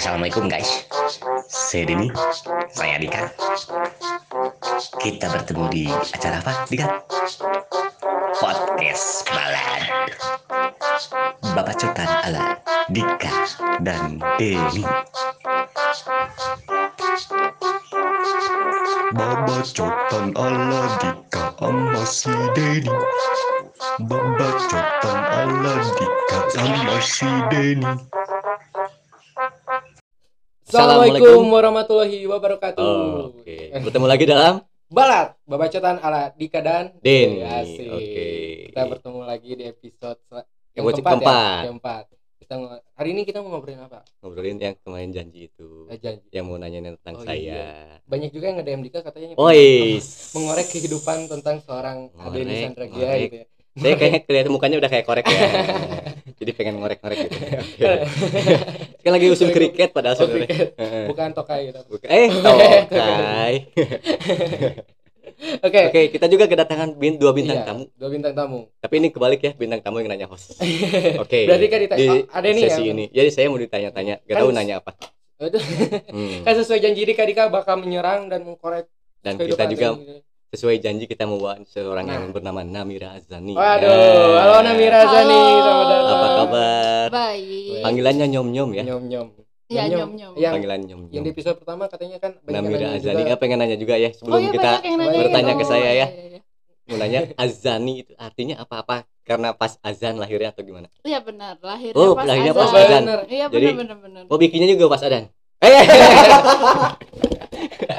Assalamualaikum guys. Saya Denny, saya Dika. Kita bertemu di acara apa, Dika? Podcast Balad. Bapak Cotan ala Dika dan Denny. Babacotan ala Dika sama si Denny Babacotan ala Dika sama si Denny Assalamualaikum warahmatullahi wabarakatuh. Oke, bertemu lagi dalam Balat, babacotan ala Dika dan Den. Asik. Oke. Kita bertemu lagi di episode Yang wajib keempat keempat. Ya? Keempat. Kita hari ini kita mau ngobrolin apa? ngobrolin yang kemarin janji itu, Eh, janji. yang mau nanya tentang Oh, saya. iya. Banyak juga yang nge-DM Dika katanya Ois. mengorek kehidupan tentang seorang Adeni Sandra Gia gitu ya. Saya kayaknya kelihatan mukanya udah kayak korek ya. Jadi pengen ngorek-ngorek gitu. Oke. Kan lagi usul kriket padahal Oh, sebenarnya. Bukan tokai gitu. Bukan- Eh, tokai. Oke. Oke, kita juga kedatangan bin, dua bintang Iya, tamu. Dua bintang tamu. Tapi ini kebalik ya, bintang tamu yang nanya host. Oke. Berarti kan ditanya, di oh, Adeni ya? sesi ini. Jadi saya mau ditanya-tanya, gak Kan- tahu nanya apa. Itu Hmm. kan sesuai janji Dika Dika bakal menyerang dan mengkorek Dan kita juga. Sesuai janji kita membawa seorang Nah. yang bernama Namira Azani. Waduh, halo Namira Zani, Halo. selamat datang. Apa kabar? Baik. Panggilannya nyom nyom ya. Nyom nyom. Iya, Nyom-nyom. nyom-nyom. Yang Panggilan nyom yang nyom. di episode pertama katanya kan yang Namira Azani. juga. Pengen nanya juga ya sebelum Oh iya kita yang nanya bertanya gitu. ke saya ya. iya, iya. mau nanya Azani itu artinya apa-apa? Karena pas azan lahirnya atau gimana? Iya benar, lahirnya Oh, pas lahirnya azan. pas Oh, azan. Iya benar benar benar. Oh bikinnya juga pas azan. Eh,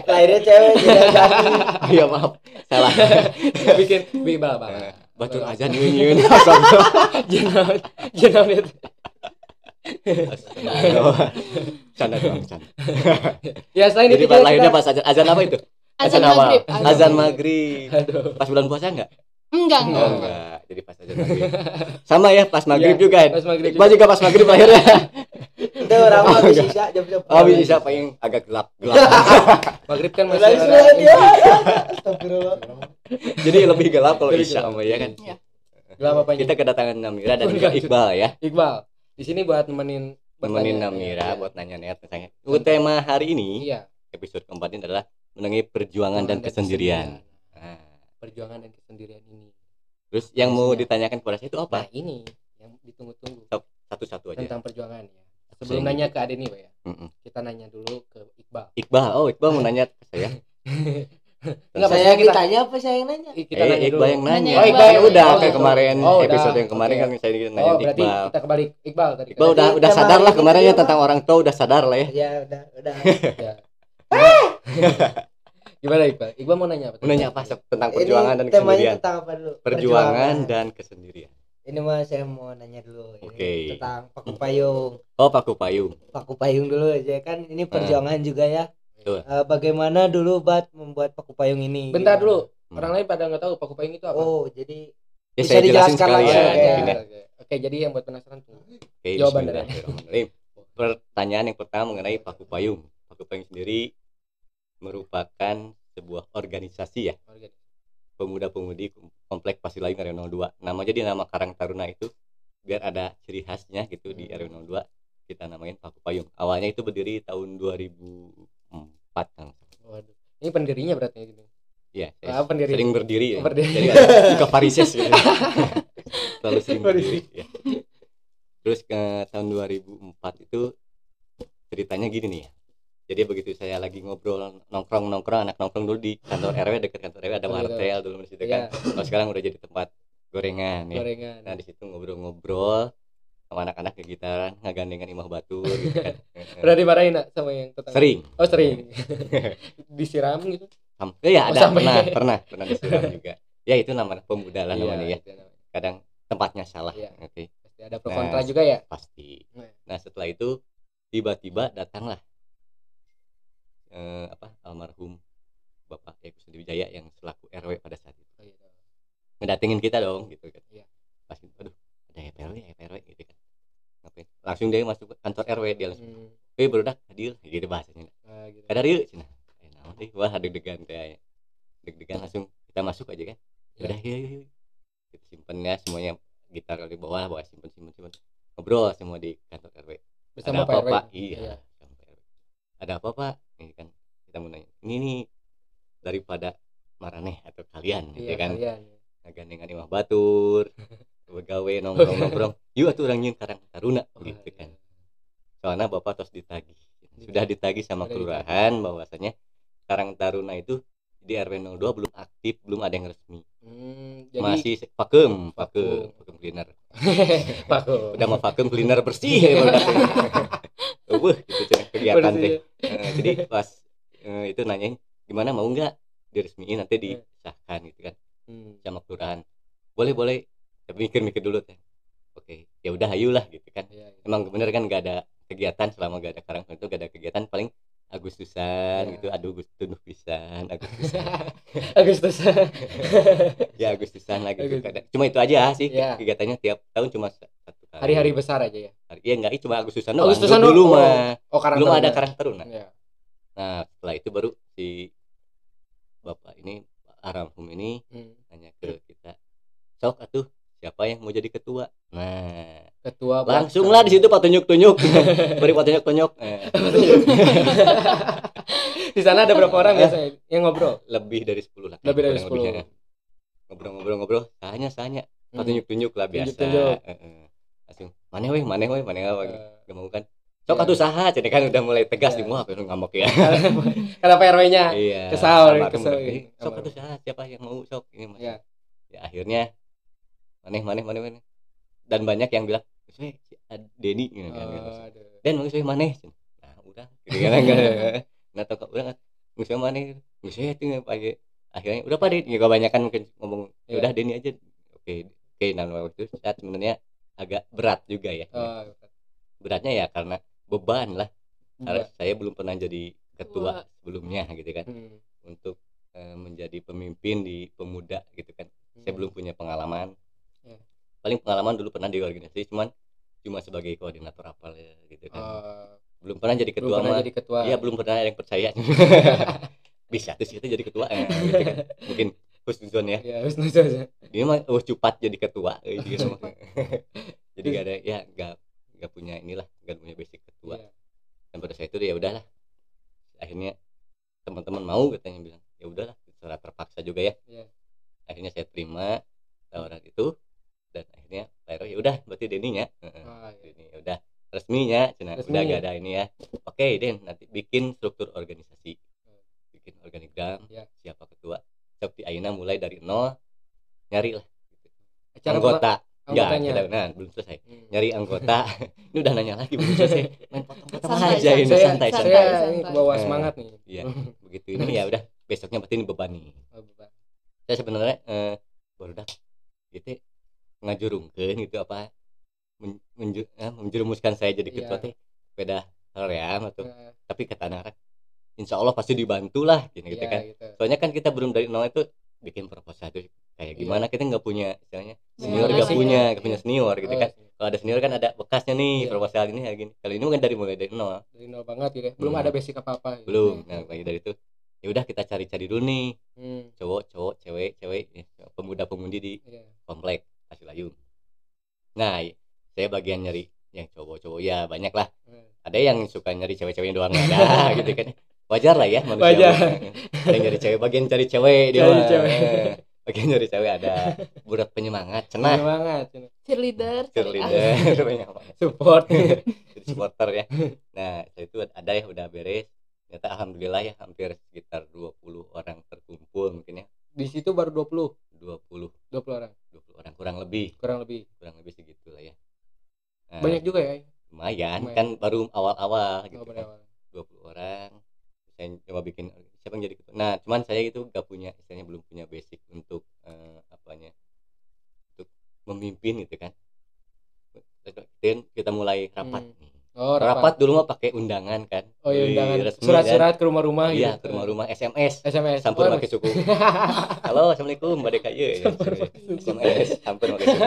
lahirnya cewek jadi laki iya maaf, salah. bikin bi bal bal. Batur azan ini. Jenam jenam itu. Canda doang, canda. Ya selain Jadi itu lahirnya pas azan, azan apa itu? Azan awal. maghrib. Azan maghrib. Pas bulan puasa enggak? Enggak Oh, enggak. enggak. Jadi pas azan maghrib. Sama ya pas maghrib Iya, juga ya. Pas maghrib Iqbal juga pas maghrib lahirnya. itu orang mah habis sisa jam jam Oh bisa paling agak gelap gelap. Maghrib kan masih lagi ada sudah dia astagfirullah Jadi lebih gelap kalau isya sama ya kan. Iya. gelap apa Kita kedatangan Namira dan juga Iqbal ya. Iqbal. Di sini buat nemenin Nemenin. Namira Iya. buat nanya-nanya tentang tema hari ini Iya. episode keempat ini adalah mengenai perjuangan dan kesendirian. Nah, Perjuangan dan kesendirian ini. terus yang mau Maksudnya? ditanyakan kepada saya itu Nah, apa? ini yang ditunggu-tunggu Satu-satu aja. tentang perjuangan ya. Sebelum Sehingga- nanya ke Adeni, Pak ya. Mm-mm. Kita nanya dulu ke Iqbal. Iqbal, oh Iqbal mau nanya ke saya. Enggak, saya yang kita ditanya apa saya yang nanya kita eh, nanya Iqbal dulu. yang nanya. Oh, Iqbal. Iqbal udah Oh, kayak gitu. kemarin Oh, udah. episode yang kemarin Oke. kan saya nanya Oh, ke berarti Iqbal. kita kembali Iqbal tadi. Iqbal udah udah sadar lah ini kemarin ya tentang orang tua udah sadar lah ya. ya udah udah Ya. Gimana Iqbal? Iqbal mau nanya apa? Mau nanya apa tentang ini perjuangan dan temanya kesendirian? tentang apa dulu Perjuangan dan kesendirian. ini mah saya mau nanya dulu ini Oke. tentang paku payung Oh, Paku Payung. paku payung dulu aja kan ini perjuangan juga ya Betul. Eh, bagaimana dulu bat membuat paku payung ini Bentar Gimana? dulu. Hmm. Orang lain pada nggak tahu paku payung itu apa. oh jadi Ya, Bisa dijelaskan sekali ya. langsung, Oke, ya. ya. oke. Oke, jadi yang buat penasaran tuh. Oke, Jawaban dari. Pertanyaan yang pertama mengenai Paku Payung. Paku Payung sendiri merupakan sebuah organisasi ya, pemuda-pemudi Komplek Pasilayu RW 02. Nama jadi nama Karang Taruna itu biar ada ciri khasnya gitu di RW 02 kita namain Paku Payung. Awalnya itu berdiri tahun 2004 kan. Waduh. Ini pendirinya berarti gitu. Iya, saya Ah, pendiri. sering berdiri ya. Berdiri. Jadi suka varises gitu. Terlalu sering berdiri. ya. Terus ke tahun 2004 itu ceritanya gini nih ya. Jadi begitu saya lagi ngobrol nongkrong nongkrong anak nongkrong dulu di kantor RW dekat kantor RW ada Oh, martel dulu di situ Iya, kan. Kalau sekarang udah jadi tempat gorengan ya. gorengan. Nah di situ ngobrol-ngobrol sama anak-anak ke gitaran ngagandengan imah batu gitu kan. Pernah dimarahin nak sama yang tetangga? Sering. Oh, sering. Disiram gitu. Sam- ya Oh, ada sampai- pernah pernah pernah disiram juga. Ya itu namanya pemuda lah namanya ya. namanya. Kadang tempatnya salah. Iya. Oke. Pasti ada pro kontra Nah. juga ya. pasti. Nah. Nah setelah itu tiba-tiba datanglah eh, apa almarhum Bapak Eko Sudi Wijaya yang selaku RW pada saat itu Oh, gitu. ngedatengin kita dong gitu kan. Iya. Pas itu, aduh ada RW RW gitu kan. Ngapain? Langsung dia masuk ke kantor RW dia langsung. Hmm, Eh berudak hadir gitu bahasanya. ah, gitu. Ada rieu cenah. Eh naon deh wah deg-degan kayaknya. Deg-degan langsung kita masuk aja kan. Iya. Udah yuk yuk. yuk. Kita simpen ya semuanya gitar di bawah bawa simpen simpen simpen ngobrol semua di kantor RW ada sama apa Pak iya Iya. ada apa pak ini kan kita mau nanya ini nih daripada maraneh atau kalian gitu Iya, kan kalian. ngagandengan imah batur begawe nongkrong nongkrong yuk atuh orang nyeun karang taruna gitu kan soalnya bapak terus ditagih sudah ditagih sama kelurahan bahwasanya Karang Taruna itu di RW 02 belum aktif belum ada yang resmi Hmm, jadi masih vakum Vakum. vakum vakum cleaner Paku. udah mau vakum cleaner bersih ya. Wah, itu cenah kegiatan Bersih. Eh, jadi pas eh, itu nanyain gimana mau nggak diresmiin nanti disahkan gitu kan Hmm. sama kelurahan boleh boleh tapi mikir-mikir dulu teh oke ya udah ayolah gitu kan Iya, iya. emang bener kan nggak ada kegiatan selama gak ada karang itu gak ada kegiatan paling Agustusan Ya. gitu aduh Agustus pisan Agustusan Agustus. ya Agustusan lagi gitu. Agustus. Cuma itu aja sih Ya. kegiatannya tiap tahun cuma satu Hari-hari besar aja ya. Hari- iya enggak cuma Agustusan doang Agustusan dulu, doang. mah Oh, karang belum ada karang taruna Iya. nah setelah itu baru si bapak ini Aramhum ini Hmm. nanya ke kita sok atuh siapa yang mau jadi ketua nah Ketua langsung lah di situ pak tunjuk tunjuk beri pak tunjuk tunjuk Eh, di sana ada berapa orang biasanya yang ngobrol? lebih dari 10 lah Lebih dari kurang 10. lebihnya. ngobrol-ngobrol-ngobrol tanya tanya pak Hmm. tunjuk-tunjuk lah biasa Tunjuk-tunjuk. Heeh. Langsung mana weh mana weh mana Eh, gak mau kan sok Iya. atuh saha jadi kan udah mulai tegas Iya. nih wah pengen ngamuk ya Kenapa RW-nya? iya Kesal, iya. sok atuh saha siapa yang mau sok ini mas Iya. ya akhirnya maneh maneh maneh maneh dan banyak yang bilang "Geus we, si Denny gitu kan Oh, aduh. dan mau saya maneh nah udah gitu kan nah toko udah nggak saya maneh nggak saya tuh pakai akhirnya udah pada ya kebanyakan mungkin ngomong ya Iya. udah Denny aja oke oke nah waktu itu saat sebenarnya agak berat juga ya. Oh, beratnya ya karena beban lah. Karena saya belum pernah jadi ketua sebelumnya gitu kan. Hmm. untuk eh, menjadi pemimpin di pemuda gitu kan. Saya Hmm. belum punya pengalaman. Ya. paling pengalaman dulu pernah di organisasi cuman cuma sebagai koordinator apal ya gitu kan. Oh, belum pernah jadi belum ketua pernah mah. jadi ketua. iya belum pernah ada yang percaya. Bisa tuh sih itu jadi ketua eh, gitu kan. mungkin husnuzon ya Ya, nanya aja. dia mah oh cepat jadi ketua eh, gitu jadi gak ada ya gak gak punya inilah gak punya basic ketua Iya. dan pada saat itu ya udahlah akhirnya teman-teman mau katanya bilang ya udahlah secara terpaksa juga ya Iya. akhirnya saya terima tawaran itu dan akhirnya Ero, ya udah berarti Deninya Heeh. Oh, iya. Deni ya udah resminya cina Resmi. udah gak ada ini ya oke Den nanti bikin struktur organisasi bikin organigram Ya. siapa ketua di Aina mulai dari nol nyari lah Acara anggota ya anggotanya. kita nah belum selesai Hmm. nyari anggota ini udah nanya lagi belum selesai main potong-potong Santai, aja ini Saya, santai saya santai ini ke bawah Eh. semangat nih. Iya. begitu ini ya udah besoknya berarti ini beban nih Oh, beban. saya sebenarnya eh, baru dah gitu ngajurungkeun gitu apa men, menju, eh, menjerumuskan saya jadi ketua Iya. teh beda hoream atau Nah, tapi kata anak insya Allah pasti dibantu lah gitu, gitu iya, kan gitu. soalnya kan kita belum dari nol itu bikin proposal itu kayak Iya. gimana kita nggak punya istilahnya Iya, senior nggak iya. punya nggak punya senior gitu Oh, kan kalau ada senior kan ada bekasnya nih proposal ini ya gini kalau ini kan dari mulai dari nol dari nol banget gitu ya. Belum Hmm. ada basic apa-apa. gitu. belum nah lagi dari itu ya udah kita cari-cari dulu nih Hmm. cowok cowok cewek cewek ya, pemuda pemudi di Iya. komplek Hasil Ayung. Nah, saya bagian nyari yang cowok-cowok ya banyak lah. Hmm. Ada yang suka nyari cewek-ceweknya doang ada gitu kan. Wajar lah ya manusia. Wajar. Ada yang nyari cewek, bagian cari cewek dia. Cari cewek. Bagian nyari cewek ada budak penyemangat, cenah, Semangat. cheerleader cheerleader, penyemangat. Support. jadi supporter ya. Nah, itu ada yang udah beres. Ternyata alhamdulillah ya hampir sekitar 20 orang terkumpul mungkin ya. Di situ baru 20, 20 20 orang 20 orang kurang lebih, kurang lebih. kurang lebih segitu lah ya. Nah, Banyak juga ya. lumayan, Lumayan. kan baru awal-awal gitu Oh, kan. pada awal. 20 orang saya coba bikin siapa yang jadi ketua nah cuman saya itu gak punya istilahnya belum punya basic untuk eh, apanya untuk memimpin gitu kan dan kita mulai rapat Hmm. Oh, rapat. rapat. dulu mah pakai undangan kan Oh, iya, undangan. resmi Surat-surat ke rumah-rumah kan? gitu. iya ke rumah-rumah SMS SMS. sampur Oh, pakai suku halo assalamualaikum mbak DKY ya. SMS sampur pakai suku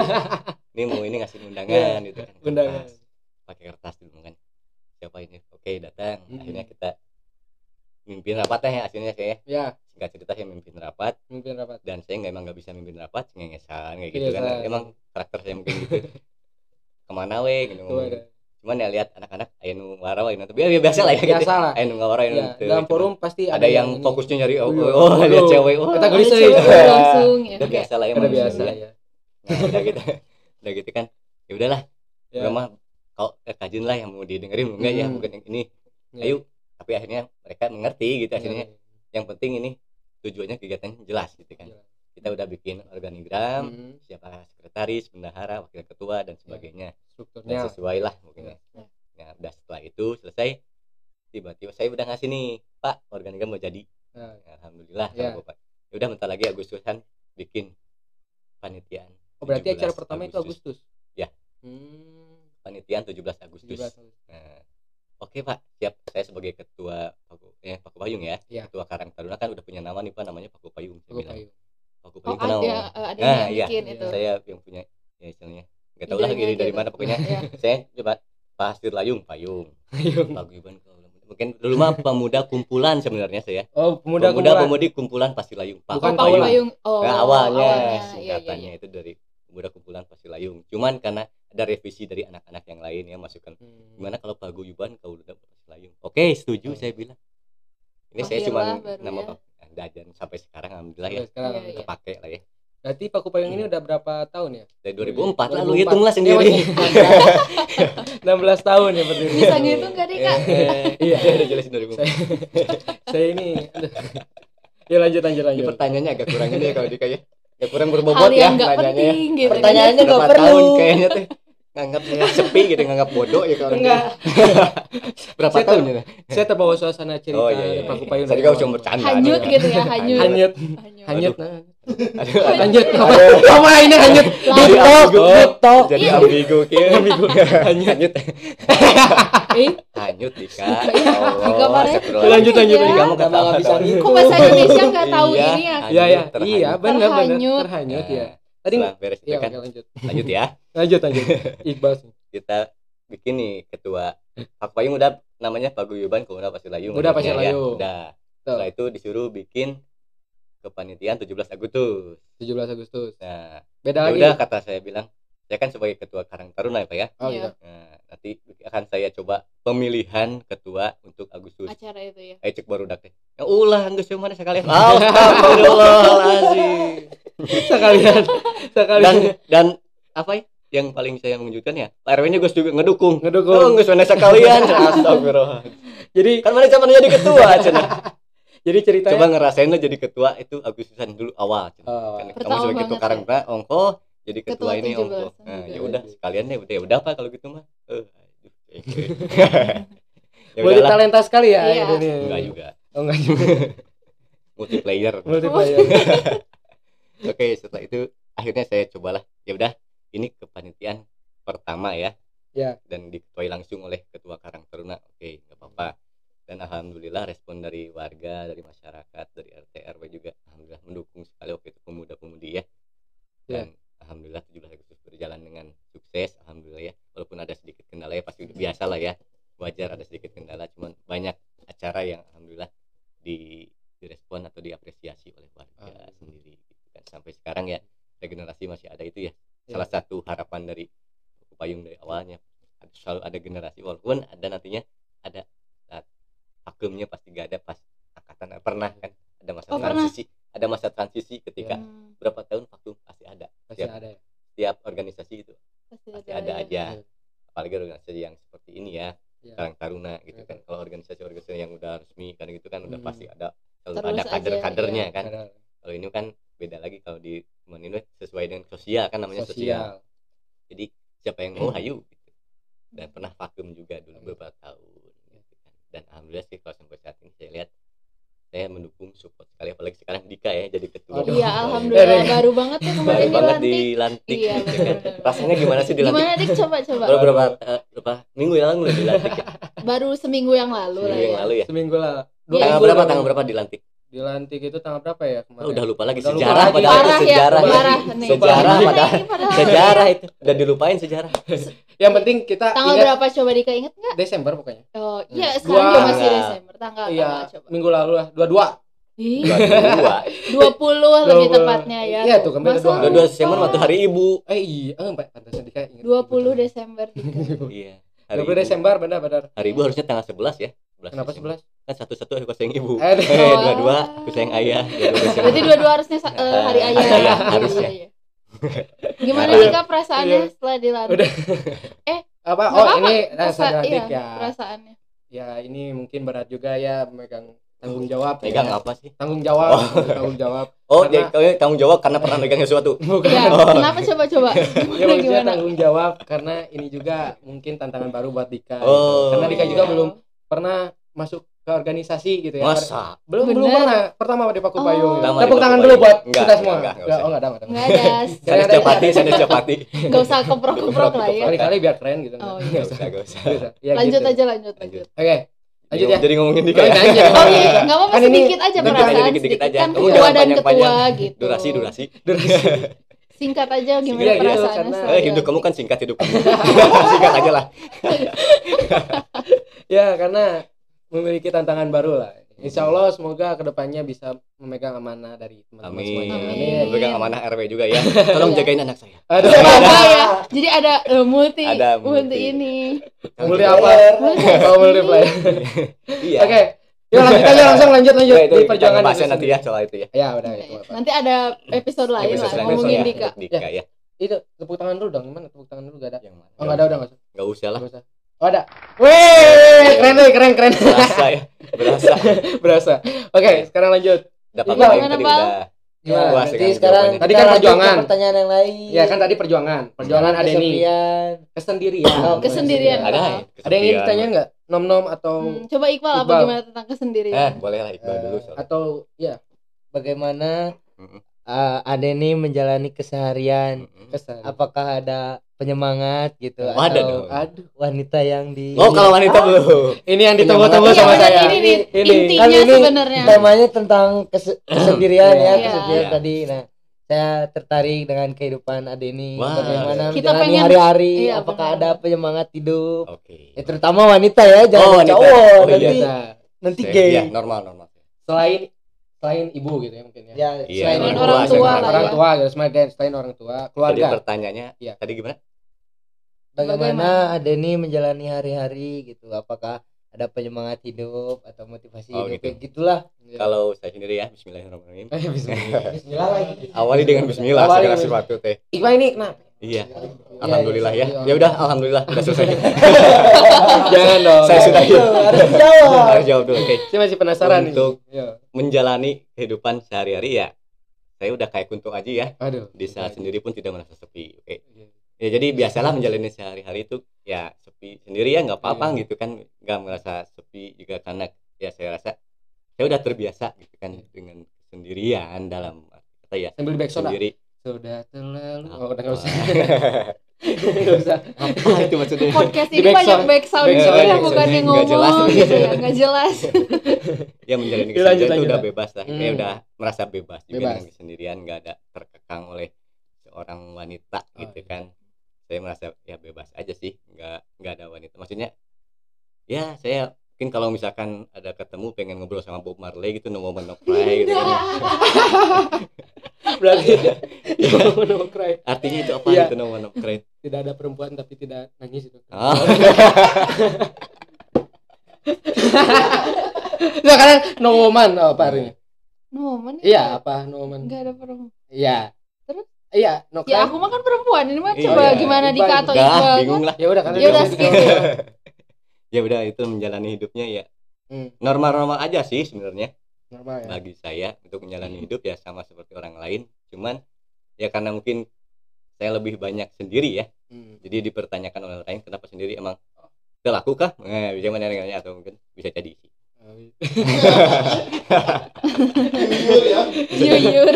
ini mau ini ngasih undangan gitu kan Iya, undangan. Pakai kertas dulu kan siapa ini oke datang Hmm. akhirnya kita mimpin rapat ya hasilnya saya Ya, singkat cerita saya mimpin rapat mimpin rapat. dan saya nggak emang nggak bisa mimpin rapat cengengesan kayak gitu kan emang karakter saya mungkin gitu ke mana we gitu ada. cuman ya lihat anak-anak aya nu ngawara aya nu teu- ya biasa lah ya gitu Biasa lah. aya nu ngawara aya nu Ya, dalam Cuman forum pasti ada yang fokusnya nyari oh, Iya. oh, lihat Waduh. cewek oh Kita gelisah cewek ya. langsung ya udah biasa lah ya Udah biasa ya. ya. Nah, udah gitu udah gitu kan ya udahlah Ya. Udah mah kalau eh, kajian lah yang mau didengerin enggak ya Hmm. bukan yang ini Ya. ayo tapi akhirnya mereka mengerti gitu Ya, akhirnya yang penting ini tujuannya kegiatan jelas gitu kan Jelas. kita udah bikin organigram Hmm, siapa sekretaris bendahara wakil ketua dan sebagainya dan strukturnya. sesuai lah mungkin ya. Nah, udah setelah itu selesai tiba-tiba saya udah ngasih nih Pak organigram mau jadi Nah, alhamdulillah Ya. Bapak ya udah bentar lagi Agustusan bikin panitiaan Oh, berarti 17 acara pertama itu Agustus. Ya. Hmm, panitiaan 17 Agustus 17 Agustus. Nah, oke Pak, siap. Saya sebagai ketua Paku, eh, Paku Payung ya, Iya. ketua Karang Taruna kan udah punya nama nih Pak, namanya Paku Payung. Saya Paku bilang, Payung. Paku oh Payung ada kenal. eh, ada Nah, yang iya. bikin itu Saya yang punya, ya istilahnya, nggak tahu lah dari gitu. mana pokoknya. Iya. saya coba Pasir Layung Payung, Payung. Kaula Muda. Mungkin dulu mah pemuda kumpulan sebenarnya saya. Oh, pemuda pemuda kumpulan. pemudi kumpulan Pasir Layung. Paku Bukan oh, Payung. payung oh Nah, awalnya, iya, singkatannya iya. itu dari pemuda kumpulan Pasir Layung. Cuman karena ada revisi dari anak-anak yang lain ya masukan Hmm. gimana kalau paguyuban kau udah Layung oke setuju Hmm. saya bilang ini saya Akhirlah cuma baru nama ya. Pak nah, dan sampai sekarang alhamdulillah ya sekarang. Iya, iya. kepake lah ya Berarti Paku Payung ini udah berapa tahun ya? dari 2004 lalu 2004. hitunglah Ya, sendiri masih- 16 tahun ya berdiri. bisa ngitung gak deh kak Iya. iya udah jelasin 2004 Saya ini aduh. Ya lanjut lanjut Ini lanjut. pertanyaannya agak kurang ini ya kalau di kayak ya kurang berbobot hal ya yang nggak nanyanya ya. penting gitu Pertanyaannya nggak berapa perlu. tahun kayaknya teh nganggap saya sepi gitu nganggap bodoh ya kalau Enggak. berapa Saya tahun ter- ya Saya terbawa suasana cerita oh iya iya iya. Payung. saya dari juga cuma bercanda hanyut gitu ya hanyut Hanyut. Hanyut. Hanyut. Aduh. Lanjut. Apa ini hanyut? Jadi ambigu, jadi Iya. ambigu kieu. Hanyut. Hanyut. Eh, Hanyut Dika. Dika Mare. astagfirullah. Lanjut, lanjut, Dika lanjut. mau ketawa. Nggak bisa kok bahasa Indonesia nggak tahu Iya. ini ya Iya ya. Terhanyut. Iya, benar benar. Terhanyut. Ya. Tadi beres itu Iya, kan lanjut. lanjut ya. Lanjut lanjut. Iqbal. Kita bikin nih ketua Pak Payung udah namanya Paguyuban Pemuda Pasir Layung. Udah, Pasir Layung. Udah. Setelah itu disuruh bikin kepanitiaan 17 Agustus. 17 Agustus. Nah, Beda ya lagi. udah kata saya bilang, saya kan sebagai ketua Karang Taruna ya Pak ya. Oh Iya. Nah, nanti akan saya coba pemilihan ketua untuk Agustus. acara itu ya Ayo cek baru dak teh. Ya ulah geus mana sekalian. Astagfirullahalazim. Sekalian. Sekalian. Dan dan apa ya? Yang paling saya mengejutkan ya, Pak RW nya Gus juga ngedukung. Ngedukung. Oh, geus mana sekalian. Astagfirullah. Jadi Kan mana zaman jadi ketua cenah. Jadi ceritanya Coba ngerasain lah jadi ketua itu Agustusan dulu awal. Oh. Kan kamu sebagai ketua Karang ya. Taruna, ongko jadi ketua, Ketua ini 17 ongko. Nah, ya udah sekalian deh, udah ya udah Pak kalau gitu mah. Aduh, eh. ya multi talenta sekali ya Iya. ini. Enggak juga. Oh, enggak juga. Multiplayer. Multiplayer. Oke, setelah itu akhirnya saya cobalah. Ya udah, ini kepanitiaan pertama ya. Ya. Dan diketuai langsung oleh Ketua Karang Taruna. Oke, nggak apa-apa. Dan alhamdulillah respon dari warga, dari masyarakat, dari RT RW juga alhamdulillah mendukung sekali waktu itu pemuda-pemudi ya. Ya. Dan alhamdulillah 17 Agustus berjalan dengan sukses alhamdulillah ya. Walaupun ada sedikit kendala ya pasti biasa lah ya. Wajar ada sedikit kendala, cuman banyak acara yang alhamdulillah di direspon atau diapresiasi oleh warga Alhamdulillah. sendiri gitu kan. Sampai sekarang ya regenerasi masih ada itu ya. Ya. Salah satu harapan dari payung dari awalnya ada- selalu ada generasi walaupun ada nantinya ada vakumnya pasti gak ada pas angkatan pernah kan ada masa Oh, pernah. transisi ada masa transisi ketika Hmm, berapa tahun vakum pasti ada Masih Siap. ada ya. setiap organisasi itu pasti pasti ada ada ya. aja Iya. apalagi organisasi yang seperti ini ya Iya. Karang Taruna gitu Iya. kan kalau organisasi-organisasi yang udah resmi kan gitu kan udah Hmm. pasti ada selalu Terus ada kader-kadernya iya. kan kalau ini kan beda lagi kalau di teman ini sesuai dengan sosial kan namanya sosial, sosial. jadi siapa yang mau hayu gitu. dan pernah vakum juga dulu beberapa tahun. Dan alhamdulillah sih kalau sampai saat ini saya lihat saya mendukung support sekali apalagi sekarang Dika ya jadi ketua Aduh. iya Eh, alhamdulillah baru banget tuh kemarin baru banget dilantik dilantik Iya, gitu kan. benar-benar. rasanya gimana sih dilantik gimana dik coba coba baru berapa eh, berapa minggu yang lalu dilantik ya? baru seminggu yang lalu lah Seminggu yang ya lalu ya Seminggu lah. Iya. tanggal minggu berapa lah. tanggal berapa dilantik Dilantik itu tanggal berapa ya kemarin? oh, udah lupa lagi Udah lupa sejarah lagi. padahal parah itu ya sejarah parah nih sejarah padahal sejarah itu udah dilupain sejarah Yang penting kita tanggal ingat berapa coba Dika inget nggak Desember pokoknya. oh iya Hmm. sekarang Dua. juga masih. Desember tanggal Iya, tanggal coba minggu lalu lah. Dua dua dua puluh lebih 20. tepatnya ya Iya, tuh, kemarin dua. dua dua Desember waktu hari ibu Eh iya, eh Mbak pantasnya Dika ingat. dua puluh Desember iya hari 20 Desember benar benar. hari ibu harusnya tanggal 11 ya 11 Kenapa. 11? kan satu satu aku sayang ibu Aduh. eh dua dua aku sayang ayah dua dua Desember. Berarti dua-dua harusnya sa- eh, hari ayah. Iya, Iya, harusnya. iya. Gimana Iya. nih kak perasaannya Iya. setelah dilantik? Udah. Apa? Oh, apa-apa. ini rasa adik iya, ya. Perasaannya. Ya, ini mungkin berat juga ya memegang tanggung jawab. ya. pegang apa sih Tanggung jawab, tanggung jawab. oh Karena- dia kau tanggung jawab karena pernah megang sesuatu Bukan. Ya, kenapa coba-coba? Ya Gimana maksudnya gimana? tanggung jawab karena ini juga mungkin tantangan baru buat Dika. Oh. Karena Dika juga belum pernah masuk ke organisasi gitu ya. masa Belum belum Bener. pernah. Pertama di Paku Oh. Payung. Di Tepuk Paku tangan dulu buat Enggak, kita semua. enggak, enggak Enggak, usah. oh enggak ada, enggak ada. Enggak ada. saya cepati saya cepati Enggak usah keprok-keprok lah ya. Kali-kali biar keren gitu. Oh, Nggak iya. usah. Gak usah. Ya, Lanjut gitu. aja lanjut lanjut. Oke. Lanjut ya. jadi ngomongin ya aja. Oh iya, enggak apa-apa Kan sedikit aja perasaan dikit-dikit sedikit aja. kan Kamu ketua dan ketua gitu. durasi durasi Singkat aja gimana Iya, gitu, perasaannya karena- eh hidup kamu kan singkat hidup kamu singkat aja lah Ya, karena memiliki tantangan baru lah. Insya Allah semoga ke depannya bisa memegang amanah dari teman-teman amin semuanya. Amin. pegang amanah RW juga ya tolong Iya. jagain anak saya Aduh. Bangga ya. Jadi ada eh, multi Ada multi multi. ini. Multi apa? Multi Oh, multiplayer. iya Oke. Yuk lanjut aja langsung lanjut lanjut Nah, itu di kita perjuangan bahasnya itu nanti ya soal itu ya Ya udah itu apa. Nanti ada episode lain Episode lah ngomongin ya, Dika. Dika ya Itu tepuk tangan dulu dong. Gimana tepuk tangan dulu gak ada? yang mana Oh enggak ada udah enggak usah. nggak usah lah Nggak usah. Oh ada. Wih, keren nih, keren keren. berasa ya berasa Berasa. Oke, sekarang lanjut. dapat apa yang tadi Bang? udah Berarti dengan sekarang. Tadi kita kan perjuangan. pertanyaan yang lain. Ya kan tadi perjuangan. Perjuangan ada ini Kesepian. kesendirian. Oh, Kesendirian. ada ya Ada yang ingin ditanya nggak? Nom-nom atau Hmm, coba Iqbal, apa Iqbal. gimana tentang eh kesendirian? boleh lah Iqbal dulu soalnya. atau ya Bagaimana Mm-mm. uh, Adeni menjalani keseharian? Mm-mm. kesan. Apakah ada penyemangat gitu Oh, ada atau dong. Aduh. wanita yang di oh kalau wanita belum Ini yang ditunggu-tunggu Iya sama benar saya. ini Ini. intinya Kan ini sebenarnya. temanya tentang kes- kesendirian ya, Iya. kesendirian Iya. tadi. Nah, saya tertarik dengan kehidupan Adeni Wah. bagaimana Kita menjalani pengen- hari-hari, iya, apakah benar. ada penyemangat hidup? oke Ya terutama wanita ya, jangan Oh, wanita. cowok. Oh, nanti iya. Nah, nanti Saya- gay. iya, normal normal selain selain ibu gitu ya mungkin ya. Ya, Iya, selain orang tua orang lah orang ya. tua gitu, selain selain orang tua, Tadi keluarga. pertanyaannya Iya. tadi gimana? bagaimana Adeni menjalani hari-hari gitu? Apakah ada penyemangat hidup atau motivasi Oh, hidup gitu. kayak gitulah. Ya. Kalau saya sendiri ya Bismillahirrahmanirrahim. Eh, bismillah. Bismillah lagi. Awali dengan Bismillah Awali segala sesuatu teh. Iqbal ini kenapa? Iya. Iya, Alhamdulillah iya, ya. iya. Ya udah Alhamdulillah udah selesai. Jangan dong. Saya sudah Itu harus jawab dulu. Oke. Saya masih penasaran Untuk nih. Menjalani kehidupan sehari-hari ya. Saya udah kayak kuntung aja ya. Aduh. Di saat sendiri pun tidak merasa sepi. Oke. Ya jadi biasalah menjalani sehari-hari itu ya sepi sendiri ya nggak apa-apa Iya. gitu kan nggak merasa sepi juga karena ya saya rasa saya udah terbiasa gitu kan dengan sendirian dalam kata ya Sambil back sendiri Sudah terlalu. Oh, udah Apa? enggak usah. Enggak usah. apa itu maksudnya Podcast ini back banyak sound. back sound gitu ya, bukan yang Nggak jelas. ngomong gitu ya, nggak jelas. ya menjalani Ya, lanjut, kesendirian itu udah bebas lah Hmm. kayak udah merasa bebas juga Bebas. dengan kesendirian nggak ada terkekang oleh seorang wanita Oh, gitu iya. kan saya merasa ya bebas aja sih nggak nggak ada wanita maksudnya ya saya mungkin kalau misalkan ada ketemu pengen ngobrol sama Bob Marley gitu no moment no cry gitu kan. Berarti no cry. artinya itu apa Iya. gitu no moment no cry Tidak ada perempuan tapi tidak nangis itu. oh, Nah, kalian no woman apa artinya? No, mana? Iya, apa no woman? Enggak ada perempuan. Iya. Iya, no. Ya aku mah kan perempuan, ini mah Iya, coba iya. gimana Dika atau Iqbal bingung kan? lah Ya udah kalian Ya udah skip. ya udah itu menjalani hidupnya ya Hmm, normal-normal aja sih sebenarnya normal ya. bagi saya untuk menjalani hidup ya sama seperti orang lain cuman ya karena mungkin saya lebih banyak sendiri ya Hmm. jadi dipertanyakan oleh orang lain kenapa sendiri emang terlaku kah nah, bisa mana dengannya atau mungkin bisa jadi sih Jujur.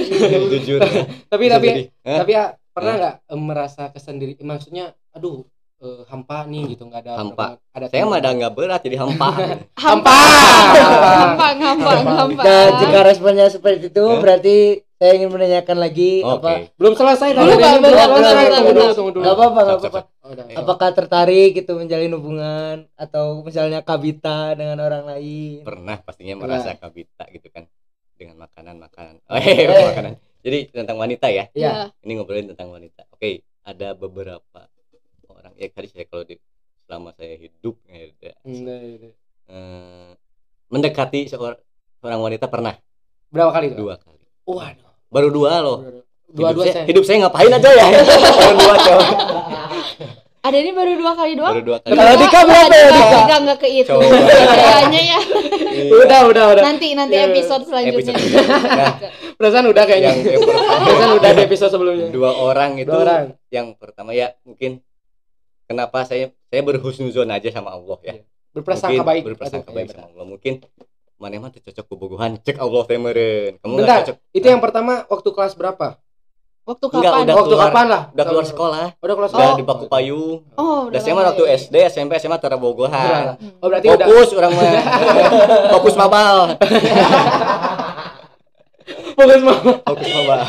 jujur ya. Tapi Bisa tapi. Hah? tapi ya pernah nggak eh, merasa kesendiri maksudnya aduh eh, hampa nih gitu nggak ada Hampa. ada saya mah ada nggak berat jadi hampa Hampa. Hampang, hampang, hampang. Nah, jika responnya seperti itu berarti saya ingin menanyakan lagi oke apa belum selesai Belum, tadi. Pak, belum selesai bentar, tunggu dulu bentar. tunggu dulu nggak apa-apa nggak Sok, sok, apa-apa Oh, udah. apakah tertarik gitu menjalin hubungan atau misalnya kabita dengan orang lain pernah pastinya Pernah. merasa kabita gitu kan dengan makanan makanan oh, eh, bukan makanan jadi tentang wanita ya Iya. ini ngobrolin tentang wanita oke ada beberapa orang ya tadi saya kalau di selama saya hidup ya, udah. Nah, itu. Eh, mendekati seorang seorang wanita pernah Berapa kali dua kali Waduh. Baru dua loh Dua-dua hidup, saya, saya. hidup saya ngapain aja ya baru dua cowok Ada ini baru dua kali doang. baru dua kali Kalau Dika berapa ya, Dika? Dika nggak kehitung. Coba. Kayaknya ya. Udah, udah, udah. Nanti nanti Iya. episode selanjutnya. Episode. Nah, Perasaan udah kayaknya. yang, yang pertama Perasaan udah di episode sebelumnya. dua orang itu Dua orang. yang pertama ya mungkin kenapa saya saya berhusnuzon aja sama Allah ya Iya. Berprasangka baik. berprasangka baik iya, sama Allah mungkin mana mah tuh cocok kubogohan cek Allah teh meureun kamu Bentar, cocok Itu yang pertama waktu kelas berapa? Waktu Enggak, kapan? udah waktu keluar- kapan lah? udah keluar sekolah Udah keluar udah sekolah. di Paku Payung Oh, udah saya mah lama waktu ya. SD SMP SMA tara bogohan Udah. Hmm. Oh, berarti udah fokus orang mah fokus mabal fokus mau. fokus mabal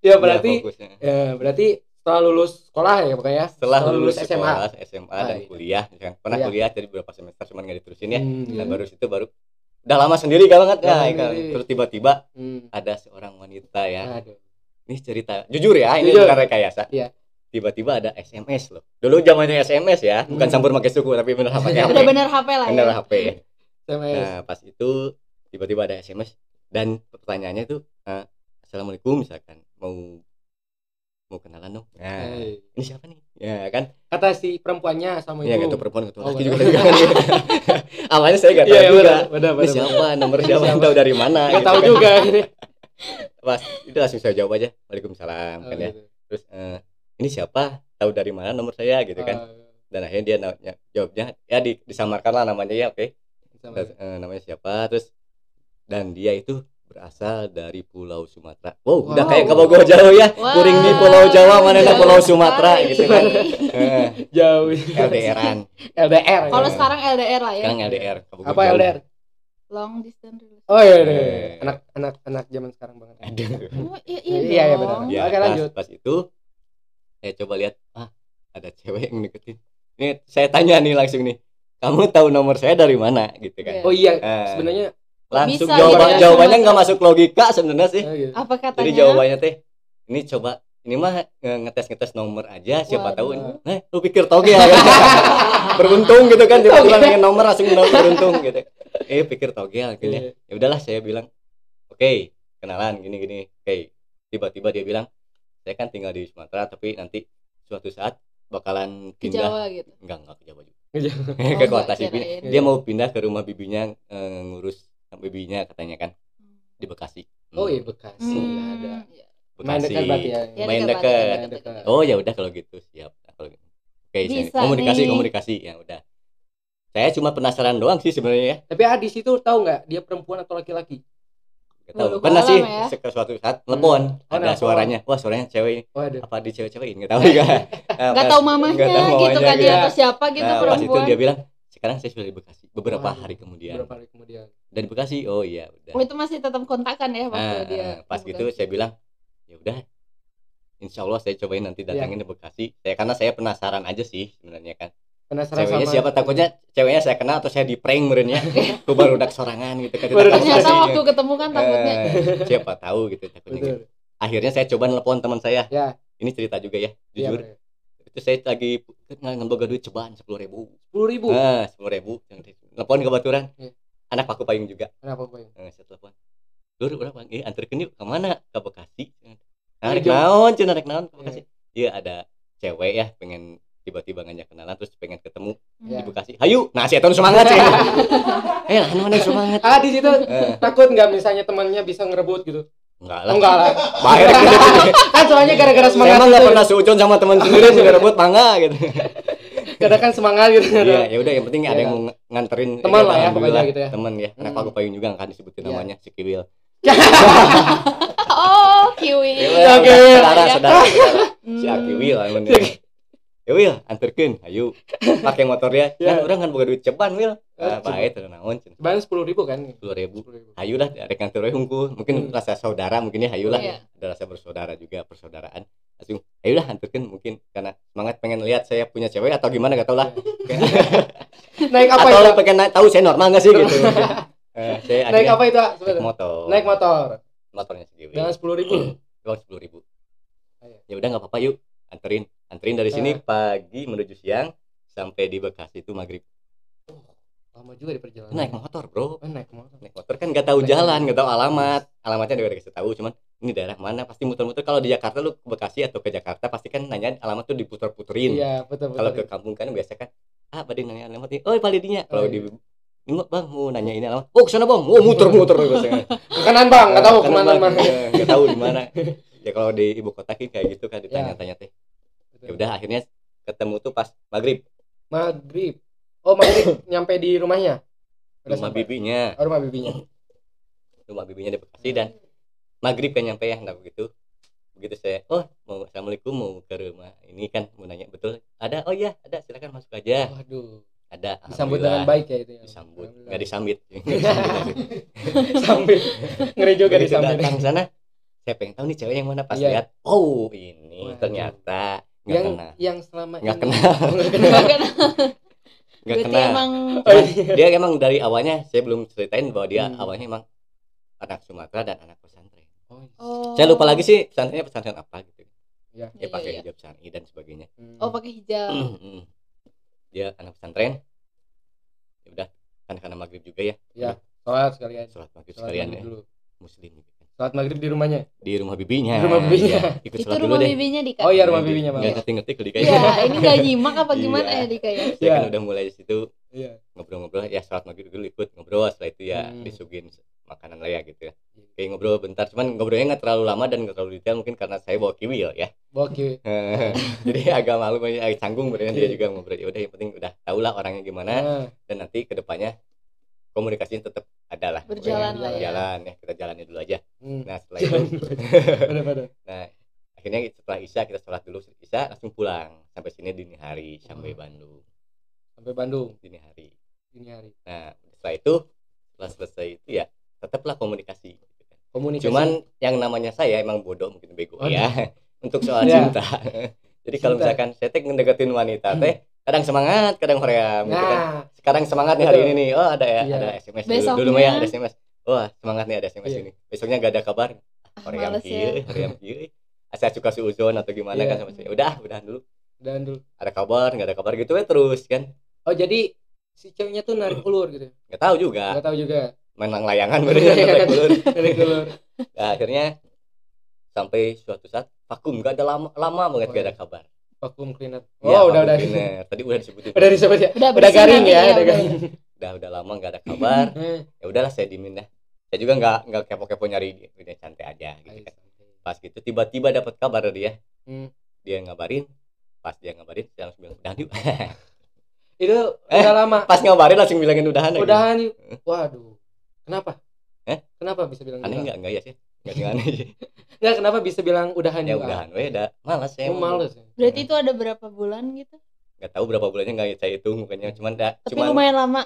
Ya berarti ya berarti setelah lulus sekolah ya pokoknya. setelah lulus SMA. sekolah SMA Ah, dan iya. kuliah kan pernah Kuliah. kuliah jadi beberapa semester cuman nggak diterusin ya Hmm, iya. baru situ baru udah lama sendiri kan banget nah, kan. sendiri. terus tiba-tiba Hmm. ada seorang wanita ya Aduh. ini cerita jujur ya ini Jujur. bukan rekayasa Iya. tiba-tiba ada SMS loh dulu zamannya SMS ya bukan Hmm. campur pakai suku tapi bener pakai HP bener HP lah ya. bener HP SMS. nah pas itu tiba-tiba ada SMS dan pertanyaannya tuh eh, assalamualaikum misalkan mau mau kenalan dong. Nah Hey. ini siapa nih? Ya kan? Kata si perempuannya sama ya ibu. gitu perempuan gitu Oh, laki juga tadi kan awalnya saya tahu Iya, iya, juga. benar, benar, ini benar. siapa? Nomor siapa? tahu dari mana Nggak gitu tahu kan. juga ini. pas itu langsung saya jawab aja. Waalaikumsalam Oh, kan ya. gitu. terus eh, ini siapa? Tahu dari mana nomor saya gitu kan. Oh, dan akhirnya dia nanya, jawabnya ya di, disamarkan lah namanya ya oke. Sama. Terus, eh, namanya siapa? Terus dan dia itu berasal dari Pulau Sumatera wow udah Wow. kayak ke Bogor jauh ya Wah, kuring di Pulau Jawa mana jauh Pulau Sumatera sekali. gitu kan Eh, Jauh. LDRan LDR. Kalau ya. sekarang LDR lah ya. sekarang LDR apa jauh. LDR? Long distance relationship. Oh iya, iya, iya. Eh. anak anak anak zaman sekarang banget. Aduh. Oh, iya, Iya, iya, iya, benar. ya Oke, pas, lanjut. pas itu saya coba lihat ah ada cewek yang deketin ini saya tanya nih langsung nih kamu tahu nomor saya dari mana gitu kan Iya. Oh iya, Eh, sebenarnya langsung Bisa jawaban gitu ya, jawabannya nggak masuk logika sebenarnya sih oh, gitu. Apa katanya? jadi jawabannya teh ini coba ini mah ngetes ngetes nomor aja siapa tahu Waduh. eh lu pikir toge ya beruntung gitu kan tiba-tiba nanya nomor langsung nomor beruntung gitu eh pikir toge akhirnya Iya. ya udahlah saya bilang oke kenalan gini gini oke tiba-tiba dia bilang saya kan tinggal di Sumatera tapi nanti suatu saat bakalan Ke pindah Jawa gitu. enggak enggak ke Jawa juga Ke Jawa. ke Oh, kota sih dia mau pindah ke rumah bibinya eh, ngurus bibinya katanya kan di Bekasi Oh Hmm, iya Bekasi Hmm, ada. iya. Main dekat berarti ya. Ya, main dekat, oh ya udah kalau gitu siap kalau gitu. oke saya- Bisa komunikasi nih. komunikasi ya udah saya cuma penasaran doang sih sebenarnya ya Tapi Adis itu tahu nggak dia perempuan atau laki-laki? Gak tahu. Waduh, pernah sih ya. suatu saat telepon Oh, ada suaranya wah suaranya cewek Oh ada. apa di cewek-cewekin nggak tahu juga tahu nggak tahu gitu mamanya kan gitu dia ya. atau siapa gitu nah, pas itu perempuan. dia bilang sekarang saya sudah di Bekasi beberapa Waduh, hari kemudian Berapa hari kemudian? Dan di Bekasi oh iya udah Oh itu masih tetap kontakan ya waktu Nah, dia. pas gitu Bekasi. saya bilang ya udah Insya Allah saya cobain nanti Iya. datangin ke Bekasi saya karena saya penasaran aja sih sebenarnya kan Penasaran ceweknya sama siapa takutnya ceweknya saya kenal atau saya di prank merenya aku baru udah sorangan gitu kan Baru Ternyata waktu ketemu kan takutnya. Eh, siapa tahu gitu takutnya Betul. gitu. akhirnya saya coba nelpon teman saya Ya. ini cerita juga ya Iya, jujur itu saya lagi ngemboga duit cobaan sepuluh ribu Sepuluh ribu. nah sepuluh ribu telepon kebetulan Iya. Anak paku payung juga Kenapa Pak? Nah, saya telepon Dur, berapa? Eh, antarkan yuk ke mana? Ke Bekasi. Nah, Eh, rek naon, cina rek naon ke Iya. Bekasi. Iya, ada cewek ya, pengen tiba-tiba ngajak kenalan terus pengen ketemu Iya. di Bekasi. Hayu, nah si Eton semangat sih. eh, lah mana semangat. Ah di situ Eh, takut nggak misalnya temannya bisa ngerebut gitu? enggak lah. enggak lah. Bahaya gitu. Kan soalnya gara-gara semangat emang enggak itu. pernah seucon sama teman sendiri sih rebut mangga gitu. Karena kan semangat gitu. Iya, ya udah yang penting ada Iya. yang mau nganterin Teman lah ya, pokoknya gitu ya. Teman ya. Anak Hmm. paku payung juga kan disebutin Iya. namanya si Kiwil. Oh kiwi. Oke. Saudara, saudara, saudara. Si Hmm. Aki Wil amun dia. Ya Wil, anterkeun, ayo. Pakai motor. Ya. Kan orang kan boga duit ceban Wil. Eh, Ah, bae teu naon. Sebenarnya sepuluh ribu kan? 10.000. Sepuluh ribu. Hayu lah rek nganter we hungkul. Mungkin Hmm. rasa saudara mungkin ya hayu lah. Iya. Ada rasa bersaudara juga, persaudaraan. Langsung, ayo lah anterkeun mungkin karena semangat pengen lihat saya punya cewek atau gimana gak tau lah. Naik apa atau itu? pengen na- tahu saya normal gak sih gitu. Eh, saya Naik apa itu? Ah? naik motor. Naik motor Motornya sendiri. dengan sepuluh ribu. uang sepuluh ribu Ayo. ya udah nggak apa-apa yuk anterin anterin dari sini Eh. pagi menuju siang sampai di Bekasi itu maghrib lama juga di perjalanan naik motor bro Oh, naik motor naik motor kan nggak tahu Naik jalan nggak tahu alamat alamatnya udah dikasih tahu cuman ini daerah mana? Pasti muter-muter. Kalau di Jakarta lu ke Bekasi atau ke Jakarta pasti kan nanya alamat tuh diputer-puterin. Iya betul betul kalau ke kampung kan biasa kan ah badin nanya alamat ini oh palidinya kalau Oh, di iya. mah, bang mau nanya ini alamat. Oh ke sana bang. Oh muter-muter biasanya. Ke kanan bang. Nggak tahu ke mana mana iya, nggak tahu di mana. Ya kalau di ibu kota kan kayak gitu kan ditanya-tanya teh. Ya udah akhirnya ketemu tuh pas maghrib. Maghrib. Oh maghrib. Nyampe di rumahnya? Udah rumah sampai? bibinya. Oh, rumah bibinya. Rumah bibinya di Bekasi dan maghrib kan nyampe ya nah begitu? Begitu saya oh mau assalamualaikum mau ke rumah. Ini kan mau nanya betul ada? Oh ya ada silakan masuk aja. Waduh. Ada disambut dengan baik ya itu ya? Disambut nggak disambit. Sambit. Ngeri juga Begitu disambit. datang sana saya pengen tahu nih cewek yang mana pas Iya. lihat oh ini Waduh. ternyata nggak yang kena yang selama Nggak ini- kenal. nggak kenal. Nggak kena. nggak Berarti kena emang Oh, iya. dia emang dari awalnya saya belum ceritain bahwa dia Hmm. awalnya emang anak Sumatera dan anak pesantren Oh, iya. saya lupa lagi sih pesantrennya pesantren apa gitu Iya. dia Iya, pakai iya. hijab syar'i dan sebagainya Hmm. Oh, pakai hijab. Mm-mm. dia anak pesantren ya udah kan karena maghrib juga ya sholat sekalian sholat maghrib sholat sekalian maghrib ya dulu muslim gitu kan. sholat maghrib di rumahnya di rumah bibinya Di rumah bibinya. Iya, ikut Itu sholat dulu rumah deh bibinya Dika. oh iya rumah bibinya bang nggak ngerti-ngerti kalau dikasih Iya, ini nggak nyimak apa gimana Iya. ya Dika ya? saya Iya. kan udah mulai di situ iya ngobrol-ngobrol ya sholat maghrib dulu ikut ngobrol setelah itu ya Hmm. disuguhin makanan lah ya gitu ya. Kayak ngobrol bentar cuman ngobrolnya nggak terlalu lama dan nggak terlalu detail mungkin karena saya bawa kiwil ya. Bawa kiwi. Jadi agak malu agak canggung berarti dia juga ngobrol. Ya udah yang penting udah tau lah orangnya gimana. Nah, dan nanti ke depannya komunikasinya tetap ada lah. Berjalan lah ya. jalan ya kita jalani dulu aja. Hmm. nah setelah itu pada pada. Nah akhirnya setelah isya kita sholat dulu. Isya langsung pulang sampai sini dini hari sampai Oh. Bandung. Sampai Bandung. Dini hari. Ini hari. Nah setelah itu setelah selesai itu ya tetaplah komunikasi. Gitu kan. komunikasi. Cuman yang namanya saya emang bodoh mungkin bego Waduh. ya untuk soal Ya. cinta. Jadi kalau misalkan saya teh ngedeketin wanita teh kadang semangat kadang hoream gitu kan. Nah. Sekarang semangat nih hari ini nih. Oh ada ya Iya. ada SMS dulu, Besoknya- dulu mah ya ada SMS. Wah semangat nih ada SMS Iya. ini. Besoknya gak ada kabar. Ah, hoream males kieu ya. hoream kieu. Asa suka suuzon atau gimana Iya. kan sama saya. Udah udah dulu. Dan dulu. Ada kabar nggak ada kabar gitu ya terus kan. Oh jadi si ceweknya tuh narik ulur gitu nggak tahu juga. Nggak tahu juga menang layangan berarti naik ulur. narik ulur Nah, akhirnya sampai suatu saat vakum gak ada lama lama banget Oh, gak ada iya. kabar. vakum cleaner. Ya, oh udah vakum udah. cleaner. tadi udah disebutin. Udah disebut ya Udah, udah garing ya ya, udah. udah. garing. Udah udah lama gak ada kabar. Eh, ya udahlah saya dimin dah. Saya juga nggak nggak kepo-kepo nyari dia. Udah santai aja gitu kan. pas gitu tiba-tiba dapat kabar dari dia. Hmm. dia ngabarin. Pas dia ngabarin saya langsung bilang udahan yuk. Itu Eh, udah lama. pas ngabarin langsung bilangin udahan udahan yuk. Waduh kenapa Eh? kenapa bisa bilang aneh udahan? nggak nggak ya sih nggak sih aneh sih Nggak, kenapa bisa bilang udahan ya juga? udahan weh udah malas saya Oh, males ya? Berarti itu ada berapa bulan gitu? nggak tahu berapa bulannya nggak saya hitung mukanya cuman dah Tapi cuman lumayan lama.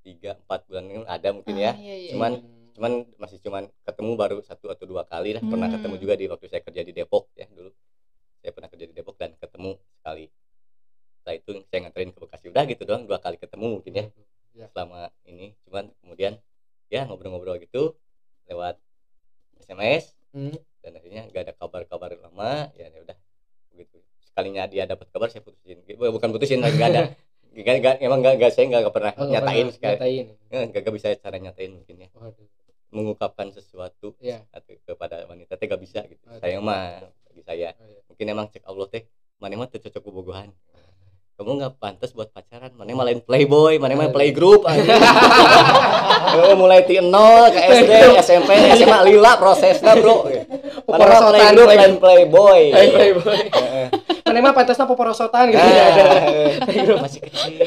tiga empat bulan ada mungkin ya Ah, iya, iya, Cuman iya. cuman masih cuman ketemu baru satu atau dua kali lah pernah Hmm. ketemu juga di waktu saya kerja di Depok ya dulu saya pernah kerja di Depok dan ketemu sekali setelah itu saya nganterin ke Bekasi udah gitu doang dua kali ketemu mungkin ya Ya. selama ini. Cuman kemudian ya ngobrol-ngobrol gitu lewat SMS Hmm. dan akhirnya nggak ada kabar-kabar lama ya ya udah begitu. Sekalinya dia dapat kabar saya putusin. Bukan putusin nggak ada. Nggak nggak emang nggak nggak saya nggak pernah Oh, nyatain pernah sekali. nyatain. Nggak nggak bisa cara nyatain mungkin ya. Waduh. mengungkapkan sesuatu atau kepada wanita teh gak bisa gitu. Aduh. saya mah bagi saya. Oh, iya. mungkin emang cek Allah teh mana mah cocok bobogohan kamu nggak pantas buat pacaran mana mah lain playboy mana mah Aduh. playgroup. Oh, mulai ti nol ke SD SMP SMA lila prosesnya bro mana mah playgroup play- lain playboy playboy. Mana mah pantasnya poporosotan gitu. Ya. masih kecil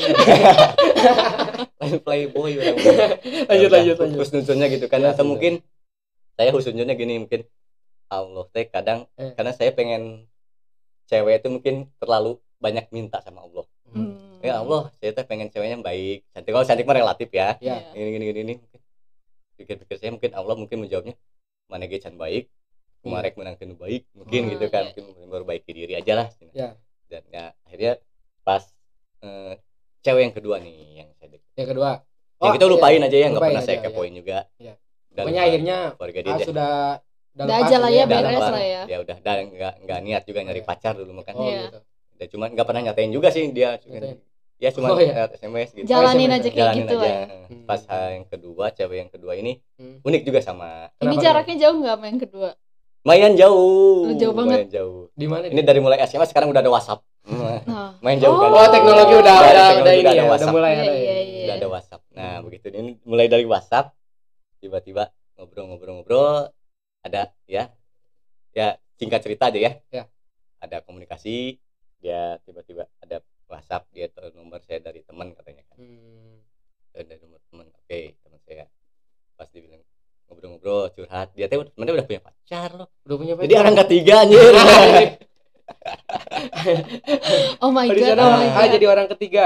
lain playboy lanjut lanjut lanjut. husnuzonnya gitu kan Iya atau sih, mungkin saya husnuzonnya gini mungkin Allah teh kadang Eh. karena saya pengen cewek itu mungkin terlalu banyak minta sama Allah Hmm. ya Allah saya teh pengen ceweknya baik cantik kalau cantik mah relatif ya Ya. ini gini gini ini pikir-pikir saya mungkin Allah mungkin menjawabnya mana ge can baik kumarek menangkeun baik mungkin Oh, gitu kan iya, mungkin memperbaiki diri aja lah Ya. dan ya akhirnya pas eh, cewek yang kedua nih yang saya dek- Yang kedua. yang Oh, kita lupain iya. aja ya nggak pernah saya aja, kepoin juga Iya. Udah Pokoknya lupa akhirnya keluarga dia ah, sudah Udah aja lah ya, beres lah ya. ya udah dan nggak nggak niat juga nyari Iya. pacar dulu makan Oh Iya. gitu. Ya cuman nggak pernah nyatain juga sih dia. Ya cuma Oh, iya. SMS gitu. Jalanin SMS. aja kayak Jalanin gitu aja. ya. Hmm. Pas yang kedua, cewek yang kedua ini Hmm. unik juga sama. Ini Kenapa jaraknya jauh nggak sama yang kedua? Lumayan jauh. Oh, jauh banget. Lumayan jauh. Di mana? Ini dari mulai SMS sekarang udah ada WhatsApp. Hmm, Nah. Main jauh kan. Oh, teknologi udah Udah ada udah, teknologi, udah ini udah ada ya, udah WhatsApp. mulai Iya, ada. iya, ya. iya. Udah ada WhatsApp. Nah, begitu ini mulai dari WhatsApp tiba-tiba ngobrol-ngobrol-ngobrol ada ya. Ya, singkat cerita aja ya. Ya. Ada komunikasi, dia tiba-tiba ada WhatsApp, dia tahu nomor saya dari teman katanya kan. Hmm. Dari nomor teman. Oke, teman saya. Pas dibilang ngobrol-ngobrol, curhat, dia tuh temennya udah punya pacar loh. Udah punya Jadi pacar? orang ketiga anjir. Oh my god. sana Oh my ah, god. jadi orang ketiga.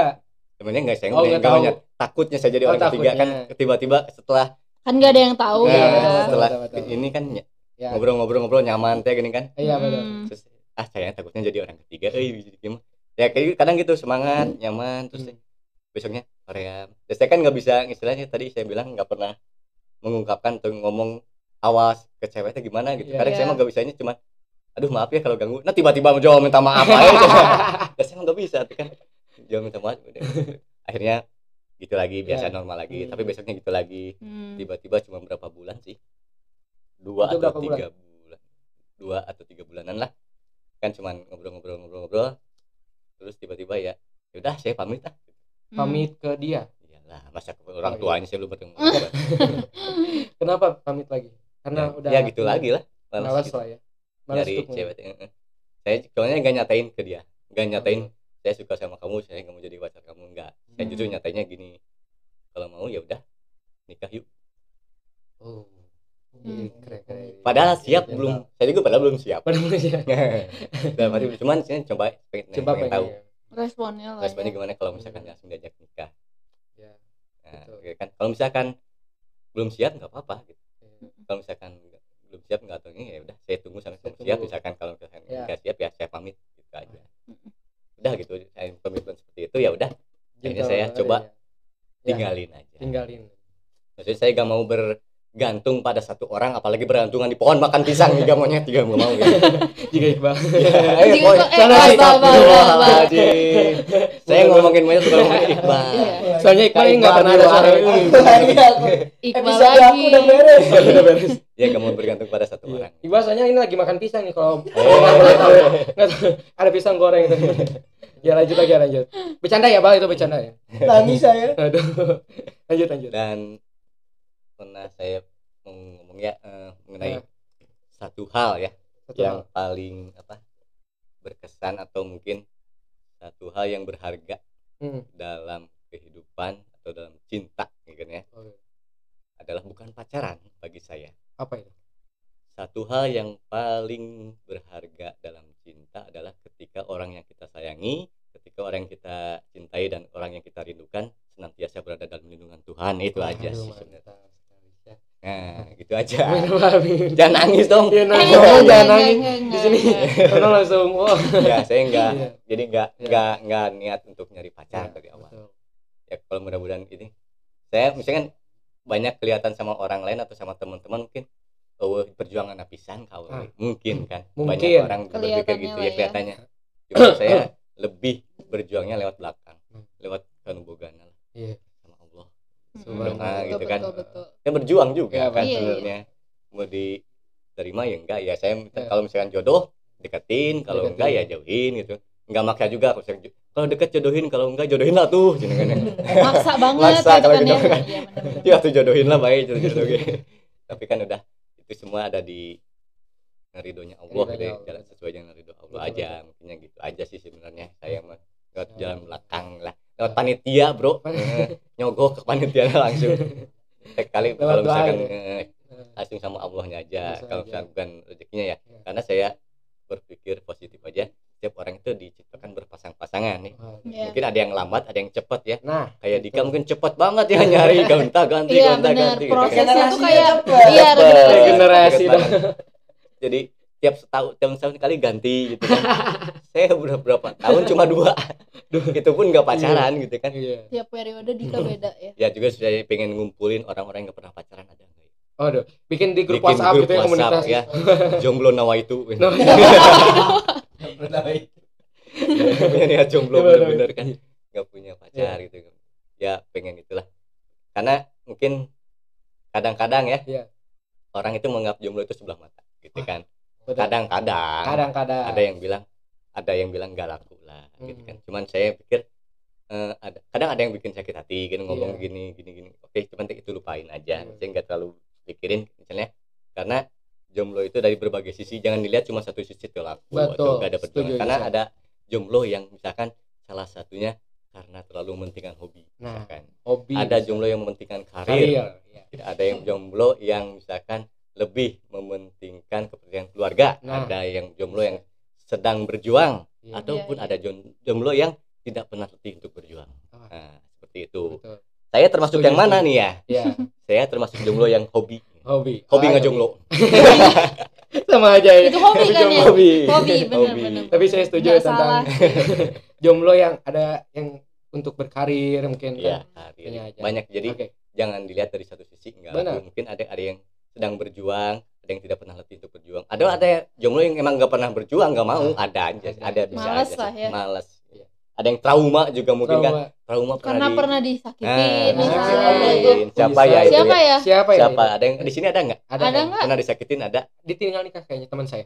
Sebenarnya enggak saya Oh, nggak tahu. takutnya saya jadi Oh, orang ketiga kan takutnya. tiba-tiba setelah Kan nggak ada yang tahu Nah, Iya, ya. betul, setelah betul, betul. ini kan ny- Ya. ngobrol-ngobrol-ngobrol nyaman teh gini kan Iya betul. Hmm. terus ah saya takutnya jadi orang ketiga eh bisa gimana ya kayak kadang gitu semangat nyaman terus Hmm. besoknya Korea terus saya kan nggak bisa istilahnya tadi saya bilang nggak pernah mengungkapkan atau ngomong awas ke ceweknya gimana gitu Iya. kadang saya Iya. mah nggak bisanya cuma aduh maaf ya kalau ganggu nah tiba-tiba menjawab minta maaf aja ya saya nggak bisa tuh kan jawab minta maaf udah. akhirnya gitu lagi biasa Iya. normal lagi Hmm. tapi besoknya gitu lagi Hmm. tiba-tiba cuma berapa bulan sih dua Itu atau tiga bulan dua atau tiga bulanan lah kan cuman ngobrol-ngobrol-ngobrol-ngobrol terus tiba-tiba ya yaudah saya pamit lah Hmm. Pamit ke dia. iyalah masa ke orang Oh, iya. tuanya saya belum bertemu Kenapa pamit lagi? Karena ya, udah ya gitu lagi lah malas Malas gitu. lah ya. Malas nyari untuk cewek saya soalnya nggak nyatain ke dia nggak nyatain Hmm. saya suka sama kamu saya nggak mau jadi pacar kamu nggak saya Hmm. justru nyatainnya gini kalau mau ya udah nikah yuk Oh. Hmm. Keren, keren. padahal siap Iya, belum saya juga padahal belum siap Padahal belum siap. dalam hati cuman saya coba pengen, Coba pengen tahu pengen. Responnya lah. responnya ya. gimana kalau misalkan langsung diajak nikah Ya. Nah, ya kan kalau misalkan belum siap nggak apa-apa gitu. ya. Kalau misalkan belum siap nggak tahu ini ya udah saya tunggu sampai Saya kamu siap misalkan kalau misalkan Ya. nggak siap ya saya pamit gitu aja. Udah gitu saya komitmen seperti itu ya udah Akhirnya Gitu, saya coba ya. Ya, tinggalin aja. tinggalin. Maksudnya saya nggak mau bergantung pada satu orang apalagi bergantungan di pohon makan pisang juga monyet juga nggak mau gitu. Jika Iqbal. Eh, Jika boy, eh, astagfirullahaladzim. Saya ngomongin monyet bukan ngomongin Iqbal. Iya. Soalnya Iqbal ini nggak pernah ada Iqbal. suara. Iqbal Episode lagi. aku udah beres. Udah beres. Ya nggak mau bergantung pada satu Iya. orang. Iqbal soalnya ini lagi makan pisang nih kalau Eh, nggak tahu ada pisang goreng itu. Ya lanjut lagi lanjut. Bercanda ya Bal itu bercanda ya. Nangis saya. Aduh. Lanjut lanjut. dan pernah saya ngomong ya eh, mengenai Eh. satu hal ya Satu yang hal. paling apa berkesan atau mungkin satu hal yang berharga Hmm. dalam kehidupan atau dalam cinta gitu kan ya Oke. adalah bukan pacaran bagi saya Apa itu? satu hal yang paling berharga dalam cinta adalah ketika orang yang kita sayangi ketika orang yang kita cintai dan orang yang kita rindukan senantiasa berada dalam lindungan Tuhan itu aja sih sebenarnya. Ya. Nah gitu aja Amin, amin. jangan nangis dong Iya, Eh, nangis. Jangan enggak, nangis. enggak, Di sini karena langsung wah. ya saya enggak Iya. jadi enggak Iya. enggak enggak niat untuk nyari pacar Ya, dari awal betul. ya kalau mudah-mudahan ini saya misalkan banyak kelihatan sama orang lain atau sama teman-teman mungkin oh perjuangan apisan kau Ah. mungkin kan Mungkin. banyak orang berpikir gitu ya ya. kelihatannya cuma saya lebih berjuangnya lewat belakang Hmm. lewat Iya. sama Allah Mm-mm. Doa Betul, gitu kan. betul, betul. saya berjuang juga Iya, kan Iya, iya. sebenarnya mau diterima ya enggak ya saya Iya. kalau misalkan jodoh deketin kalau Deketin. enggak ya jauhin gitu enggak maksa juga kalau misalkan kalau deket jodohin kalau enggak jodohin lah tuh gitu kan Maksa banget Maksa gitu kalau kan gitu ya. kan. Iya, benar-benar. ya tuh jodohin lah baik jodoh jodohin tapi kan udah itu semua ada di ridhonya Allah deh Allah. jalan sesuai dengan ridho Allah Betul, aja mungkinnya gitu aja sih sebenarnya saya mah lewat Ya. jalan belakang lah lewat panitia bro Eh, nyogok ke panitia langsung Setiap kali kalau doa misalkan ya. eh, langsung sama Allahnya aja kalau misalkan bukan rezekinya ya Ya. karena saya berpikir positif aja setiap orang itu diciptakan berpasang-pasangan nih. Iya. mungkin ada yang lambat ada yang cepat ya Nah, kayak Dika mungkin cepat banget ya nyari gonta ganti Iya, gonta benar. ganti gitu kan. Prosesnya tuh Generasinya kayak iya regenerasi. Jadi tiap setahun tiap setahun sekali ganti gitu kan saya udah berapa tahun cuma dua itu pun nggak pacaran gitu kan iya. Tiap periode Dika beda ya. ya juga saya pengen ngumpulin orang-orang yang nggak pernah pacaran ada nggak ya? Aduh, bikin di grup Bikin WhatsApp grup gitu ya WhatsApp, komunitas. ya. jomblo nawa itu punya niat jomblo bener-bener kan nggak punya pacar gitu ya pengen itulah karena mungkin kadang-kadang ya Iya. orang itu menganggap jomblo itu sebelah mata gitu kan. Kadang-kadang. Kadang-kadang. Ada yang bilang ada yang bilang nggak laku lah gitu Hmm. kan. Cuman saya pikir eh, ada kadang ada yang bikin sakit hati kan ngomong Iya. gini gini gini. Oke cuman itu lupain aja. Hmm. saya nggak terlalu pikirin misalnya karena jomblo itu dari berbagai sisi. Jangan dilihat cuma satu sisi itu laku. Betul, atau nggak ada perjuangan karena ada jomblo yang misalkan salah satunya karena terlalu mementingkan hobi Nah, misalkan. hobi ada jomblo yang mementingkan karir, karir ya. Tidak ada yang jomblo yang misalkan lebih mementingkan kepentingan keluarga Nah. ada yang jomblo yang sedang berjuang Iya. ataupun Iya, iya. ada jom- jomblo yang tidak pernah letih untuk berjuang Ah. nah, seperti itu Betul. saya termasuk Setuju, yang mana nih ya ya saya termasuk jomblo yang hobi hobi hobi Ah, nggak jomblo sama aja ya Itu hobi kan ya? hobi Hobi, bener, Hobi. bener. tapi saya setuju Nggak tentang jomblo yang ada yang untuk berkarir mungkin Iya, kan karir. Iya, aja. banyak jadi Oke. jangan dilihat dari satu sisi enggak Benar. mungkin ada ada yang sedang berjuang ada yang tidak pernah letih untuk berjuang ada ada yang jomblo yang emang nggak pernah berjuang nggak mau ada aja Ada. ada bisa Males aja lah ya. males Iya. Ada yang trauma juga mungkin kan Trauma. trauma Karena di- pernah Nah, disakitin. Nah, misalnya. siapa ya itu Siapa ya? ya? siapa ya siapa itu? ada yang di sini ada nggak ada, Ada nggak? pernah disakitin ada ditinggal nikah kayaknya teman saya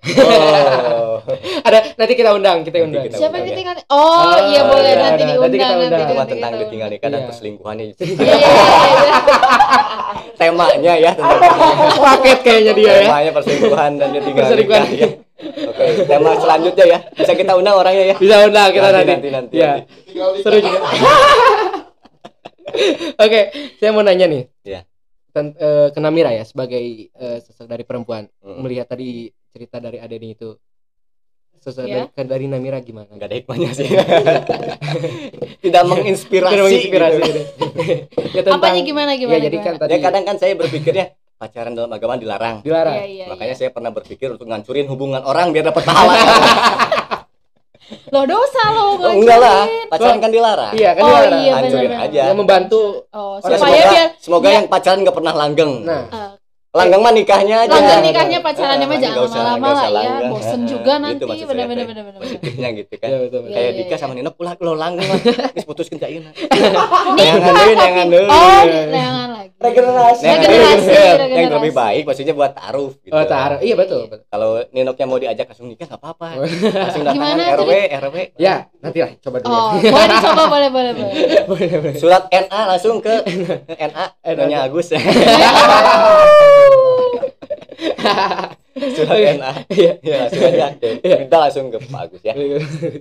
oh ada nanti kita undang kita Nanti undang kita Siapa yang ya. ditinggal? Oh, Oh, iya boleh iya, nanti diundang. Nanti kita undang. nanti tentang ditinggal nikah dan Iya. perselingkuhannya. Iya, iya, temanya ya tentang paket kayaknya dia ya temanya perselingkuhan dan ditinggal nikah ya. Oke tema selanjutnya ya bisa kita undang orangnya ya bisa undang kita Nanti, nanti, nanti, nanti, ya nanti. seru juga oke saya mau nanya nih Iya. Ten- eh, ke Namira ya sebagai eh, sosok dari perempuan Mm-mm. melihat tadi cerita dari Adeni itu sosok Iya. dari, dari Namira gimana nggak ada hikmahnya sih tidak menginspirasi, Tidak menginspirasi gitu. gitu. ya tentang Apanya gimana gimana? ya jadi kan tadi ya kadang kan saya berpikirnya pacaran dalam agama dilarang. Dilarang? Iya, iya, makanya iya. saya pernah berpikir untuk ngancurin hubungan orang biar dapat pahala. Loh dosa lo oh, enggak lah. Pacaran kan dilarang. Iya kan Oh, dilarang. iya, hancurin aja. Yang membantu. Oh, supaya semoga, biar semoga biar- yang pacaran nggak pernah langgeng. Nah. Eh, langgeng mah nikahnya aja. Langgeng nikahnya pacarannya mah Eh, jangan lama-lama lah ya. Bosen Eh, juga gitu nanti. bener-bener bener-bener. positifnya gitu kan. Iya betul betul. Kayak Dika sama Nino pulah lo langgeng lah geus putuskeun ka ieu neangan deui deui Oh, lagi. regenerasi. Regenerasi, yang lebih baik maksudnya buat taruh gitu. Oh taruh iya betul, betul. kalau Ninoknya mau diajak langsung nikah nggak apa-apa. Langsung Gimana RW RW ya nanti lah coba dulu. Oh, boleh dicoba boleh boleh boleh. boleh boleh. Surat NA langsung ke NA nanya Agus surat NA Iya. ya langsung aja Iya. minta langsung ke Pak Agus ya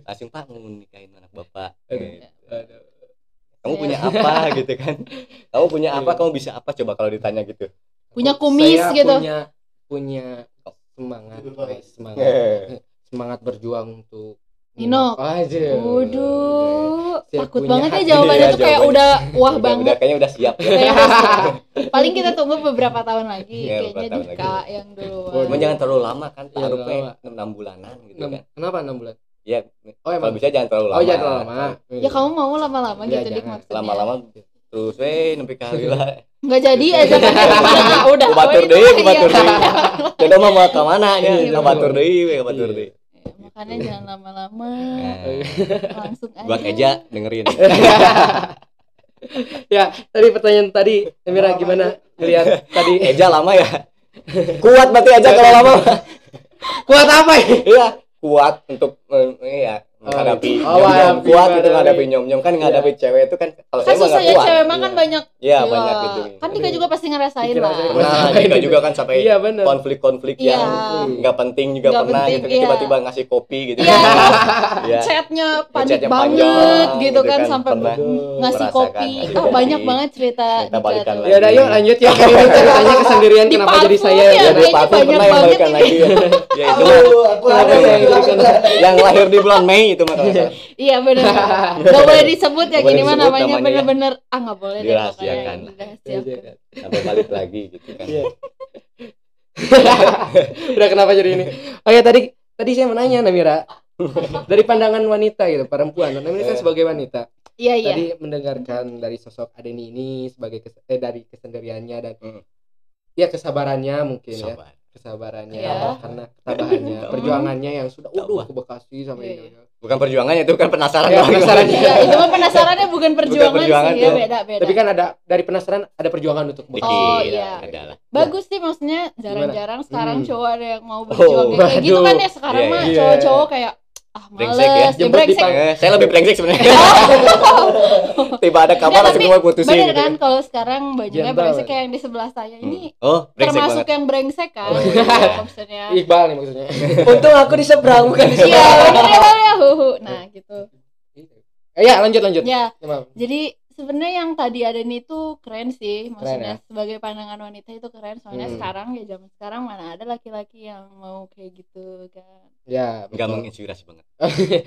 langsung Pak mau nikahin anak bapak Aduh. Gitu. Aduh. kamu punya apa gitu kan kamu punya apa Iya. kamu bisa apa coba kalau ditanya gitu Punya kumis Saya gitu. punya punya semangat semangat semangat berjuang untuk Nino. aja Waduh, takut banget ya jawabannya Iya, tuh kayak jawabannya. udah wah udah, banget. udah kayaknya udah siap ya Kayak paling kita tunggu beberapa tahun lagi Iya, kayaknya Dika yang dulu. Cuman jangan terlalu lama kan Iya, taruhnya lama. 6 bulanan gitu Enam- kan kenapa enam bulan ya oh kalau emang bisa jangan terlalu lama oh jangan terlalu lama Ya kamu mau lama-lama Iya, gitu Dik maksudnya. lama-lama terus eh nempi kali lah Nggak jadi aja kan Ah, udah. ku batur Oh, itu deui iya. jodoh mah mau ke mana nya Iya, ka batur deui batur Iya. deui Ya, Makanya jangan lama-lama, Nah, langsung aja. buat Eja dengerin. Ya tadi pertanyaan tadi Emira gimana? ngelihat tadi. Eja lama ya? Kuat berarti Eja kalau lama. Kuat apa? Ya iya kuat untuk iya menghadapi Oh, nyom-nyom menghadapi- kuat itu menghadapi. menghadapi nyom-nyom kan menghadapi cewek itu kan kalau Kan saya nggak ya kuat cewek mah kan Iya. banyak. iya Gila. banyak gitu Kan Dika juga pasti ngerasain lah. pernah Dika juga kan sampai iya konflik-konflik Iya. yang nggak penting juga Nggak pernah penting, gitu iya. tiba-tiba ngasih kopi gitu Iya. Iya. Chatnya panik Chatnya banget panjang, gitu gitu kan kan, sampai pernah. ngasih kopi. Oh kopi. banyak banget cerita Kita Dika balikan tuh. lagi. ya udah yuk lanjut ya ini ceritanya kesendirian Di kenapa jadi saya ya, banyak pernah yang balikan lagi ya. itu yang lahir di bulan Mei itu mah kalau salah. Iya benar. Gak boleh disebut ya gini mah namanya ya. bener-bener ah nggak boleh deh Dirahasiakan. pokoknya. Dirahasiakan. sampai balik lagi gitu kan Iya. udah kenapa jadi ini oh ya tadi tadi saya mau nanya Namira dari pandangan wanita gitu perempuan Namira kan Eh. sebagai wanita Iya iya. tadi mendengarkan dari sosok Adeni ini sebagai kes- eh, dari kesendiriannya dan Hmm. ya kesabarannya mungkin ya Sabar. kesabarannya Iya. karena ketabahannya Tabah. perjuangannya yang sudah udah ke Bekasi sampai Iya, ini iya. Bukan perjuangannya itu kan penasaran Ya, penasaran. Iya, itu mah penasarannya bukan perjuangan, perjuangan sih ya beda beda. Tapi kan ada dari penasaran ada perjuangan untuk Dikit, Oh, iya. ada lah. bagus sih maksudnya jarang-jarang sekarang Hmm. cowok ada yang mau berjuang Oh, kayak gitu kan ya sekarang Iya, mah iya. cowok-cowok kayak ah Brengsek ya. males ya, Jemput di brengsek. Eh, saya lebih brengsek sebenarnya. Tiba ada kabar Nggak, langsung mau putusin Bener gitu. kan kalau sekarang bajunya brengsek kan? kayak yang di sebelah saya ini Oh, brengsek termasuk banget. yang brengsek kan Oh, gitu, iya. maksudnya Iqbal nih maksudnya. Untung aku di seberang bukan di iya seberang. bener ya nah gitu Eh, ya lanjut lanjut. ya Maaf. jadi sebenarnya yang tadi ada nih itu keren sih maksudnya ya? sebagai pandangan wanita itu keren soalnya Hmm. sekarang ya zaman sekarang mana ada laki-laki yang mau kayak gitu kan Ya, betul. menginspirasi banget. Eh,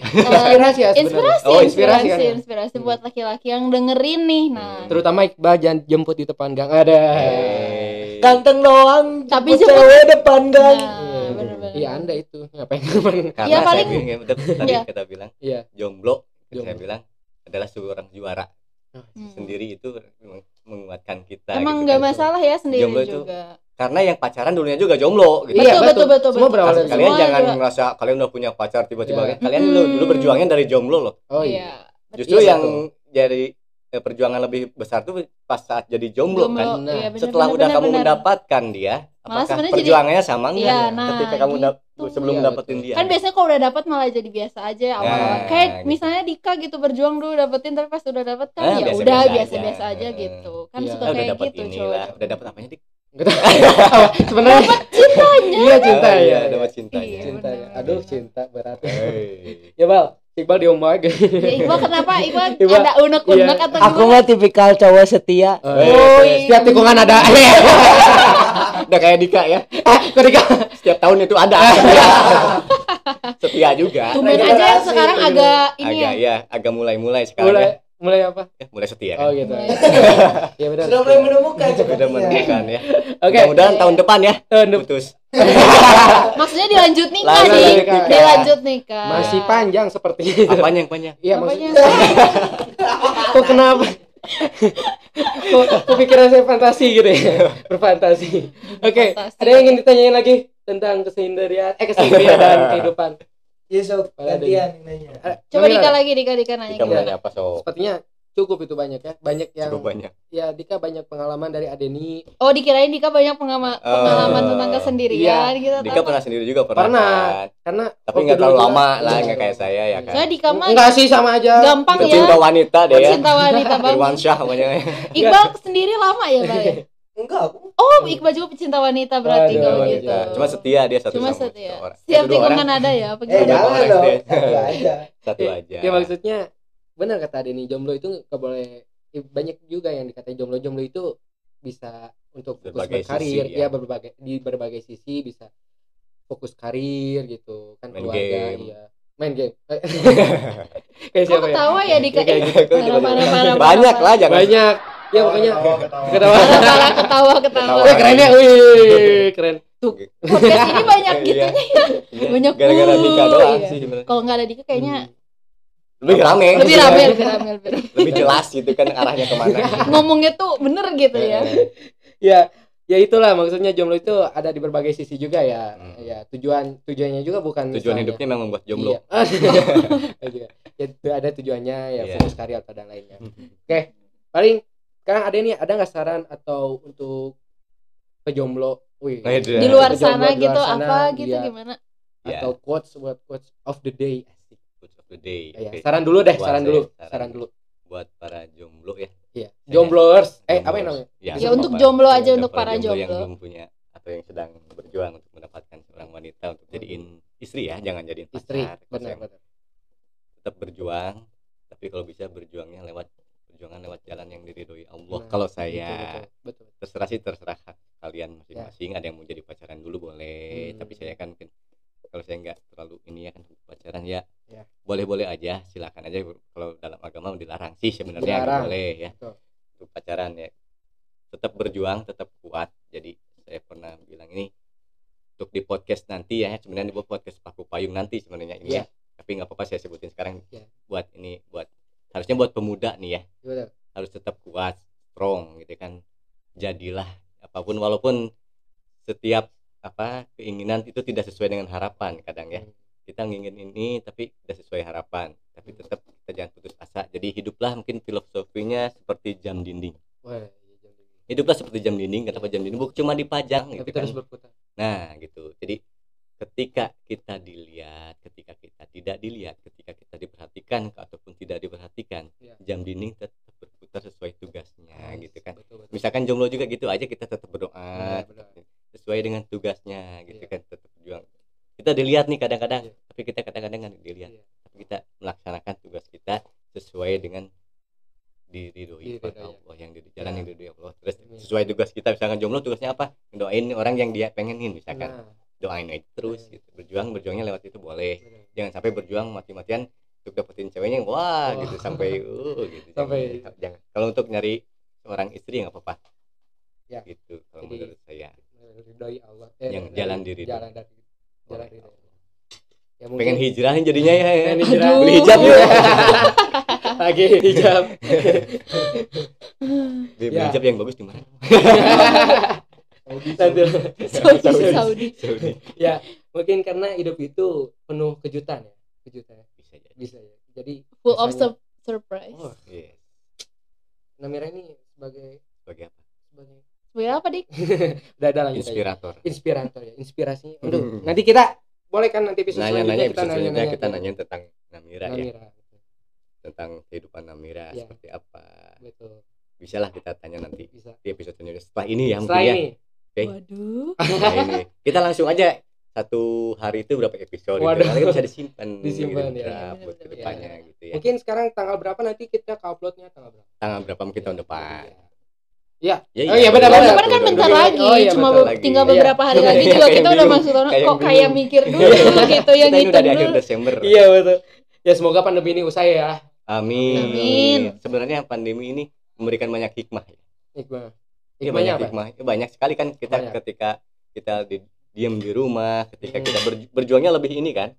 Inspirasi ya sebenarnya. inspirasi Oh, inspirasi inspirasi kan ya? inspirasi Hmm. buat laki-laki yang dengerin nih nah Hmm. Terutama Iqbal jangan jemput di depan gang ada. Eh, Ganteng doang. Tapi jemput cewek depan gang. nah bener-bener Iya, Anda itu ngapain? Karena Ya, saya paling- bilang, ya, tadi Iya. kita bilang Iya. jomblo, saya Jomblo. bilang adalah seorang juara Hmm. sendiri itu meng- menguatkan kita. emang gitu nggak kan. masalah ya sendiri Jomblo itu juga Karena yang pacaran dulunya juga jomblo. Gitu. Iya, betul, betul, betul, Semua betul. berawal dari kalian Semua jangan juga. merasa kalian udah punya pacar tiba-tiba Iya. kan. Kalian dulu, dulu Mm-mm. berjuangnya dari jomblo loh. Oh iya. Justru Iya, yang betul. jadi eh, perjuangan lebih besar tuh pas saat jadi jomblo, Jomblo, kan. Nah, iya, bener, Setelah bener, udah bener, kamu bener. mendapatkan dia, Malah sebenarnya jadi- perjuangannya sama enggak? Iya, nah, Ketika kamu dap- gitu. sebelum Iya, dapetin dia. kan biasanya kalau udah dapat malah jadi biasa aja awal-awal Nah, kayak gitu. misalnya Dika gitu berjuang dulu dapetin tapi pas udah dapet kan Ah, ya biasa-biasa udah aja. biasa-biasa aja Hmm. gitu kan Iya. suka Ah, udah kayak dapat gitu cowok udah dapat apanya dik? Sebenarnya cintanya iya cinta ya. iya, dapat cintanya. Iya, Cinta ya. benar. Aduh, cinta berat. Ya, Bal. Iqbal diomong aja. ya Iqbal kenapa Iqbal Iqbal, ada unek-unek iya. atau Aku gimana mah tipikal cowok setia. Oh, setiap tikungan ada. Udah kayak Dika ya. Kok Dika? Setiap tahun itu ada. Setia juga. Tumben aja yang sekarang agak ini ya Agak ya, agak mulai-mulai sekarang Mulai ya. Mulai apa? Eh, mulai setia Oh kan. gitu. Mulai. Iya benar. Sudah mulai menemukan Sudah menemukan ya. Oke. Mudah-mudahan tahun depan ya Tahun depan. putus. maksudnya dilanjut nikah nih nikah. dilanjut nikah Masih panjang seperti itu. Apanya yang panjang? Iya maksudnya. Kok kenapa? Kok kepikiran saya fantasi gitu ya? Berfantasi. Oke, Fantasi. ada yang ingin ditanyain lagi tentang keseharian eh keseharian dan kehidupan. Iya sok gantian nanya. Eh, coba Dika lagi Dika Dika nanya Dika nanya apa so? Sepertinya cukup itu banyak ya. Banyak yang Cukup banyak. ya Dika banyak pengalaman dari Adeni. oh dikirain Dika banyak pengama- Oh. pengalaman tentang kesendirian gitu Dika atau pernah sendiri juga pernah. Pernah. kan? Karena Tapi nggak terlalu juga- lama lah, Iya. nggak kayak saya ya kan. Soalnya Dika mah Enggak sih sama aja. gampang ya Pecinta wanita deh ya. cinta wanita banget Irwansyah namanya. Iqbal sendiri lama ya ya? Enggak, aku Oh Iqbal juga pecinta wanita berarti Aduh, kalau wanita. gitu Cuma setia dia satu Cuma sama setia seorang. Setiap orang. tikungan ada ya apa eh jangan orang dong. Satu aja. Satu Ya, aja. Ya maksudnya benar kata Adeni jomblo itu nggak boleh eh, banyak juga yang dikatain jomblo jomblo itu bisa untuk fokus Berbagai berkarir sisi, ya ya. berbagai di berbagai sisi bisa fokus karir gitu kan Main keluarga game. iya main game kayak siapa ya ketawa ya Dika? kayak gitu. Kok tiba-tiba- Parah, parah, parah, Banyak lah jangan. banyak ya pokoknya ketawa Ketawa ketawa ketawa Wih, keren ya wih keren tuh Podcast ini banyak gitu. Iya. Banyak Gara-gara Dika doang iya. sih. Kalau nggak ada Dika kayaknya Lebih rame. lebih rame lebih rame lebih rame. Lebih jelas gitu kan arahnya ke mana. Ngomongnya tuh bener gitu ya ya ya itulah maksudnya jomblo itu ada di berbagai sisi juga ya Hmm. ya tujuan tujuannya juga bukan Tujuan misalnya- hidupnya memang membuat jomblo. Iya. Ya, itu ada tujuannya ya Iya. fokus karya atau dan lainnya. Oke, paling sekarang ada nih ada nggak saran atau untuk pejomblo, wih, Nah, itu ya. di luar Pejomblo sana di luar gitu sana, apa gitu iya. gimana Iya. atau quotes buat quotes of the day. Asik. Quotes of the day. Ya, Oke. saran dulu deh, Buat saran saya, dulu, saran. saran dulu. Buat para jomblo ya. Iya, jombloers. Eh, apa yang namanya? Ya, Ya, untuk jomblo aja, Ya, untuk para yang jomblo. belum punya atau yang sedang berjuang untuk mendapatkan seorang wanita untuk jadiin istri ya, jangan jadiin pacar. Istri, benar benar. Tetap berjuang, tapi kalau bisa berjuangnya lewat perjuangan lewat jalan yang diridhoi Allah. Nah, kalau Betul, saya betul, betul. terserah sih terserah kalian masing-masing ada yang mau jadi pacaran dulu boleh Hmm. tapi saya kan mungkin kalau saya nggak terlalu ini ya kan pacaran ya Ya. boleh-boleh aja silakan aja kalau dalam agama dilarang sih sebenarnya Dilarang. boleh ya Betul. pacaran ya tetap berjuang tetap kuat jadi saya pernah bilang ini untuk di podcast nanti ya sebenarnya di podcast paku payung nanti sebenarnya ini Iya. ya tapi nggak apa-apa saya sebutin sekarang Iya. buat ini buat harusnya buat pemuda nih ya. Betul. harus tetap kuat strong gitu kan. Jadilah apa pun walaupun setiap apa keinginan itu tidak sesuai dengan harapan kadang ya. Hmm. kita ngingin ini tapi tidak sesuai harapan. Tapi tetap kita jangan putus asa. Jadi hiduplah mungkin filosofinya seperti jam dinding. Wah, iya, hiduplah seperti jam dinding kenapa jam dinding? Bukan cuma dipajang tapi gitu kan. terus berputar. Nah gitu. Jadi ketika kita dilihat ketika kita tidak dilihat ketika kita diperhatikan ataupun tidak diperhatikan Iya. jam dinding tetap berputar sesuai tugasnya gitu kan betul, betul. misalkan jomblo juga gitu aja kita tetap berdoa tetap sesuai dengan tugasnya gitu Iya. kan tetap berjuang kita dilihat nih kadang-kadang Iya. tapi kita kadang-kadang nggak dilihat Iya. tapi kita melaksanakan tugas kita sesuai dengan diridhoi oleh ya. Allah yang di jalan Iya. yang diridhoi Allah terus sesuai tugas kita misalkan jomblo tugasnya apa doain orang yang dia pengenin misalkan Nah, doain aja terus Iya. gitu berjuang berjuangnya lewat itu boleh jangan sampai berjuang mati-matian untuk dapetin ceweknya wah Oh. gitu sampai uh gitu Sampai- jangan, jangan. kalau untuk nyari seorang istri nggak apa-apa Ya. gitu kalau Jadi- menurut saya Ridhoi Allah Yang dari- jalan diridhoi. jalan dari jalan. Allah. ya pengen hijrah jadinya ya pengen hijrah Aduh. beli hijab yuk lagi hijab beli Ya. hijab yang bagus di mana Nanti- Saudi. Saudi Saudi. ya mungkin karena hidup itu penuh kejutan ya kejutan ya. bisa jadi. Bisa ya. Jadi full of surprise. Oh Yes. Namira ini sebagai sebagai apa? sebagai sebenarnya apa dik? Udah ada lanjut aja. inspirator. Inspirator ya inspirasinya Aduh, nanti kita boleh kan nanti episode nanya-nanya selanjutnya episode selanjutnya kita ya. nanya tentang Namira ya. Namira tentang kehidupan Namira Ya. seperti apa. Betul. Bisa lah kita tanya nanti bisa. di episode selanjutnya. Setelah ini ya setelah mungkin ya Oke. waduh Setelah ini kita langsung aja satu hari itu berapa episode gitu. Waduh. nanti bisa disimpan Disimpan, gitu, ya. buat Bener-bener. ke depannya gitu ya mungkin sekarang tanggal berapa nanti kita ke uploadnya tanggal berapa tanggal berapa mungkin tahun depan ya ya, Oh iya, benar, benar. depan kan bentar lagi, Oh, iya, cuma betul be- lagi. tinggal Iya. beberapa hari lagi juga kita udah masuk tahun kok kayak mikir dulu gitu yang kita ini udah di akhir. Desember iya betul ya semoga pandemi ini usai ya amin Amin. sebenarnya pandemi ini memberikan banyak hikmah ya Iya banyak apa? hikmah. Ya, banyak sekali kan kita Banyak. ketika kita di, diam di rumah, ketika Hmm. kita berju- berjuangnya lebih ini kan.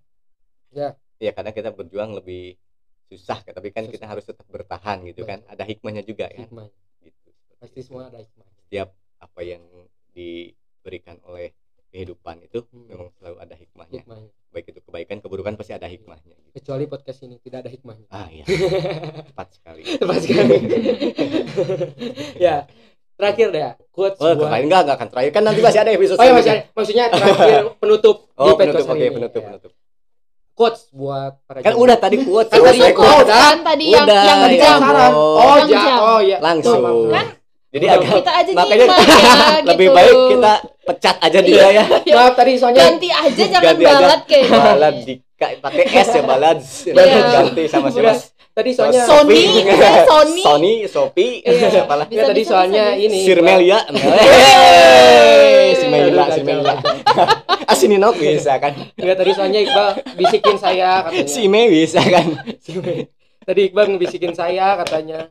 Ya. Iya, kadang kita berjuang lebih susah, tapi kan kita Susah. harus tetap bertahan gitu kan. Betul. Ada hikmahnya juga kan. hikmah Gitu. pasti semua ada hikmah Setiap apa yang diberikan oleh kehidupan itu Hmm. memang selalu ada hikmahnya. hikmahnya Baik itu kebaikan, keburukan pasti ada hikmahnya. Gitu. kecuali podcast ini tidak ada hikmahnya Ah iya, tepat sekali. tepat sekali ya terakhir deh ya quotes Oh, buat enggak, enggak akan terakhir kan nanti masih ada episode oh ya masih ada. maksudnya terakhir penutup Oh, di penutup, podcast oke, ini. penutup, Ya. penutup. quotes buat para Kan jemaah. udah tadi quote Kan tadi selesai quote. quote. udah. kan tadi yang Udah, yang ya jam oh jam. oh ya Langsung. Kan Jadi agak kita aja makanya nyimak ya lebih gitu. baik kita pecat aja dia ya. maaf tadi soalnya ganti aja jangan Ganti aja. balat kayak Balad dika pakai S ya balad. Iya. Ganti sama siapa? Udah, tadi soalnya Sony, Sophie. misalnya Sony. Sony, Sophie, Iya. siapa lah? Nggak, tadi Bisa, soalnya bisa, ini Sirmelia. Si Meila, si Meila. Asininok bisa kan? Enggak tadi soalnya Iqbal bisikin saya katanya. Si Mei bisa kan? Tadi Iqbal ngebisikin saya katanya.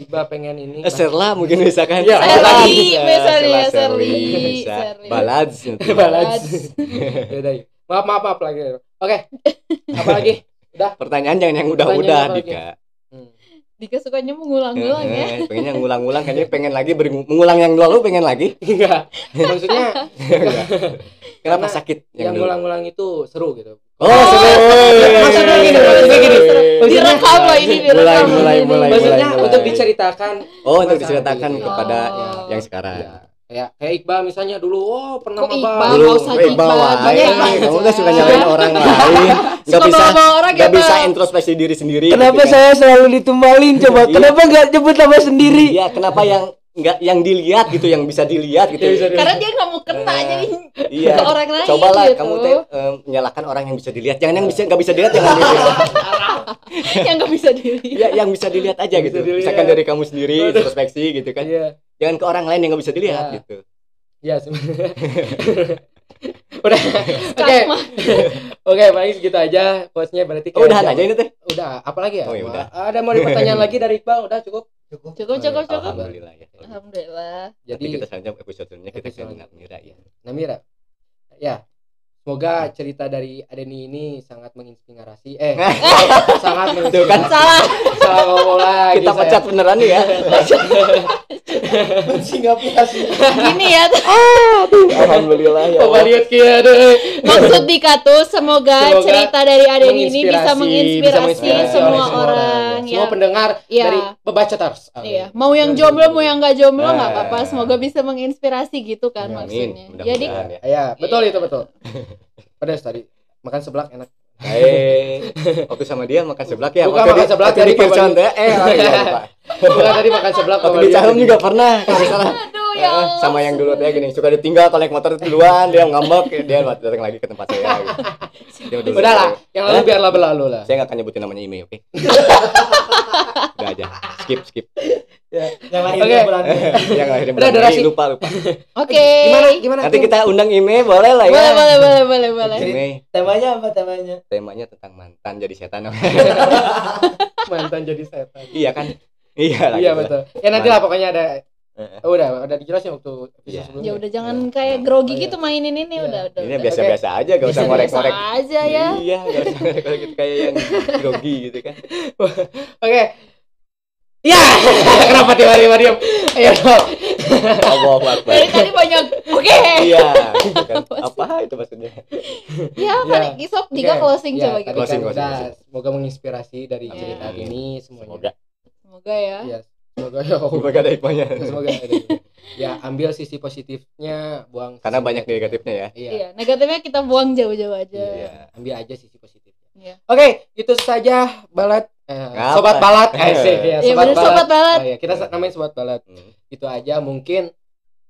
Iqbal pengen ini. Eh, Serla mungkin bisa kan? Iya. Serli, Serli. Serli. Balad. Balad. Maaf maaf maaf lagi. Oke. Apa lagi? Pertanyaan jangan yang udah-udah? Dika. Hmm. Dika sukanya mengulang-ulang ya Eh, pengennya ngulang-ngulang kayaknya pengen lagi mengulang yang lalu pengen lagi Enggak. Maksudnya kenapa Karena sakit yang ngulang-ngulang itu seru gitu. oh seru Maksudnya gini, maksudnya gini. Direkam loh ini direkam Mulai, mulai, mulai. Maksudnya mulai. untuk diceritakan oh untuk diceritakan gitu. kepada Oh. yang sekarang ya, kayak kayak Iqbal misalnya dulu oh pernah Kok. Iqbal? dulu usah Iqbal, Iqbal kamu aja. udah suka nyalain orang lain nggak bisa nggak bisa introspeksi diri sendiri Kenapa gitu kan. saya selalu ditumbalin coba? Iya. Kenapa nggak nyebut nama sendiri? iya kenapa yang nggak yang dilihat gitu yang bisa dilihat gitu Yang bisa dilihat. karena dia nggak mau kena Eh, jadi iya ke orang lain cobalah gitu. kamu teh eh, menyalahkan orang yang bisa dilihat jangan yang bisa nggak bisa dilihat jangan dilihat yang nggak bisa dilihat ya yang bisa dilihat aja Bisa gitu dilihat. misalkan dari kamu sendiri introspeksi gitu kan Iya. Jangan ke orang lain yang nggak bisa dilihat Ya. gitu Iya sebenarnya. Udah. Oke. Oke, paling segitu aja quotesnya berarti oh, jam- aja ini teh Udah, apalagi ya? Oh, ya udah. Ada mau pertanyaan lagi dari Iqbal? Udah cukup. Cukup. cukup cukup cukup alhamdulillah ya alhamdulillah jadi Jadi kita selanjutnya episode selanjutnya kita ke Namira ya Namira. Ya. Semoga cerita dari Adeni ini sangat menginspirasi. Eh, sangat Tuh kan menginspirasi. salah Salah ngomong lagi. kita saya. pecat beneran nih ya Singapura Gini ya, Alhamdulillah ya. Lihat kia deh. maksud Dika tuh semoga, Semoga cerita dari Adeni ini bisa Menginspirasi, menginspirasi, semua menginspirasi orang. Semua ya. pendengar Iya. dari pebacoters. Iya, mau yang jomblo mau yang nggak jomblo nggak Ah. apa-apa. Semoga bisa menginspirasi gitu kan Amin. maksudnya. Jadi ya. Ya, betul Iya. itu betul. Pedas tadi. Makan seblak enak. Eh, waktu sama dia makan seblak ya. Bukan Waktu makan seblak, Pak teh. Eh, oh iya lupa. Bukan tadi makan seblak Waktu sama di. Cahum juga pernah. Kalau salah. aduh Eh, ya Allah. sama yang dulu teh gini suka ditinggal kalau naik motor duluan dia ngambek dia datang lagi ke tempat saya gitu. Dia. Udah lah, yang lalu biarlah berlalu lah. Saya nggak akan nyebutin namanya Ime, oke? Udah aja. Skip, skip. yang lahir Oke. bulan yang akhirnya Udah, bilang, durasi. "Ih, lupa lupa. Oke. Gimana gimana? Nanti kita undang Ime boleh lah ya. Boleh boleh boleh boleh boleh. Ime temanya apa temanya temanya tentang mantan jadi setan. mantan jadi setan. iya kan? Iya lah. Iya gitu lah. betul. Ya nanti lah pokoknya ada Oh, udah udah dijelasin waktu episode Iya. sebelumnya. Ya udah jangan kayak grogi Oh, iya. gitu mainin ini Iya. udah udah. Ini biasa-biasa aja, gak usah ngorek-ngorek. aja ya. Iya, gak usah ngorek-ngorek kayak yang grogi gitu kan. Oke. Ya, kenapa tiba-tiba diam? Ayo. Allahu Akbar. Dari tadi banyak. Oke. Iya, gitu kan. Apa itu maksudnya? Ya, Ya. paling isop tiga closing Ya, coba gitu. Closing, kan closing. Semoga menginspirasi dari Iya. cerita ini semuanya. Semoga Semoga ya. Iya, semoga ya. semoga ada hikmahnya. Semoga ada. Ya, ambil sisi positifnya, buang Karena banyak negatifnya ya. Iya. Iya, negatifnya kita buang jauh-jauh aja. Iya. Ambil aja sisi positifnya. Iya. Oke, itu saja balat eh, Ngapa? sobat balat. Asik ya, Iya, bener, sobat balat. Oh, iya, kita namain sobat balat. Hmm. Itu aja mungkin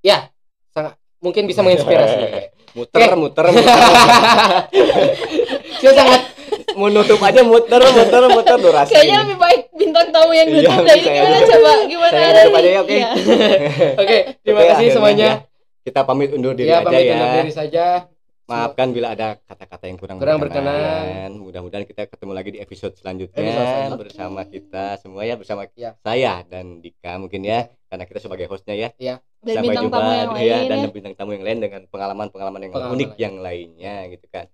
ya sangat mungkin bisa menginspirasi. Muter, Oke. muter, muter. Saya sangat Mau nutup aja muter, muter, muter durasi. Kayaknya lebih baik bintang tamu yang Iya, nutup dari gimana aja. coba gimana Saya nutup aja ya, oke. Oke, terima Oke, kasih akhirnya semuanya. ya, Kita pamit undur diri Ya, aja pamit ya. undur diri saja. Maafkan bila ada kata-kata yang kurang, Kurang berkenan. Mudah-mudahan kita ketemu lagi di episode selanjutnya Episode selanjutnya. bersama kita semua ya bersama Ya. saya dan Dika mungkin ya karena kita sebagai hostnya ya. Dan Sampai bintang jumpa tamu yang ya, lain dan ya. bintang tamu yang lain dengan pengalaman-pengalaman yang Pengalaman unik lain. yang lainnya gitu kan.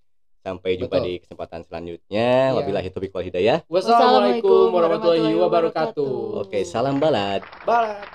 Sampai jumpa Betul. di kesempatan selanjutnya. Iya. Wabillahi taufiq wal hidayah. Wassalamualaikum warahmatullahi wabarakatuh. Oke, salam balad. Balat.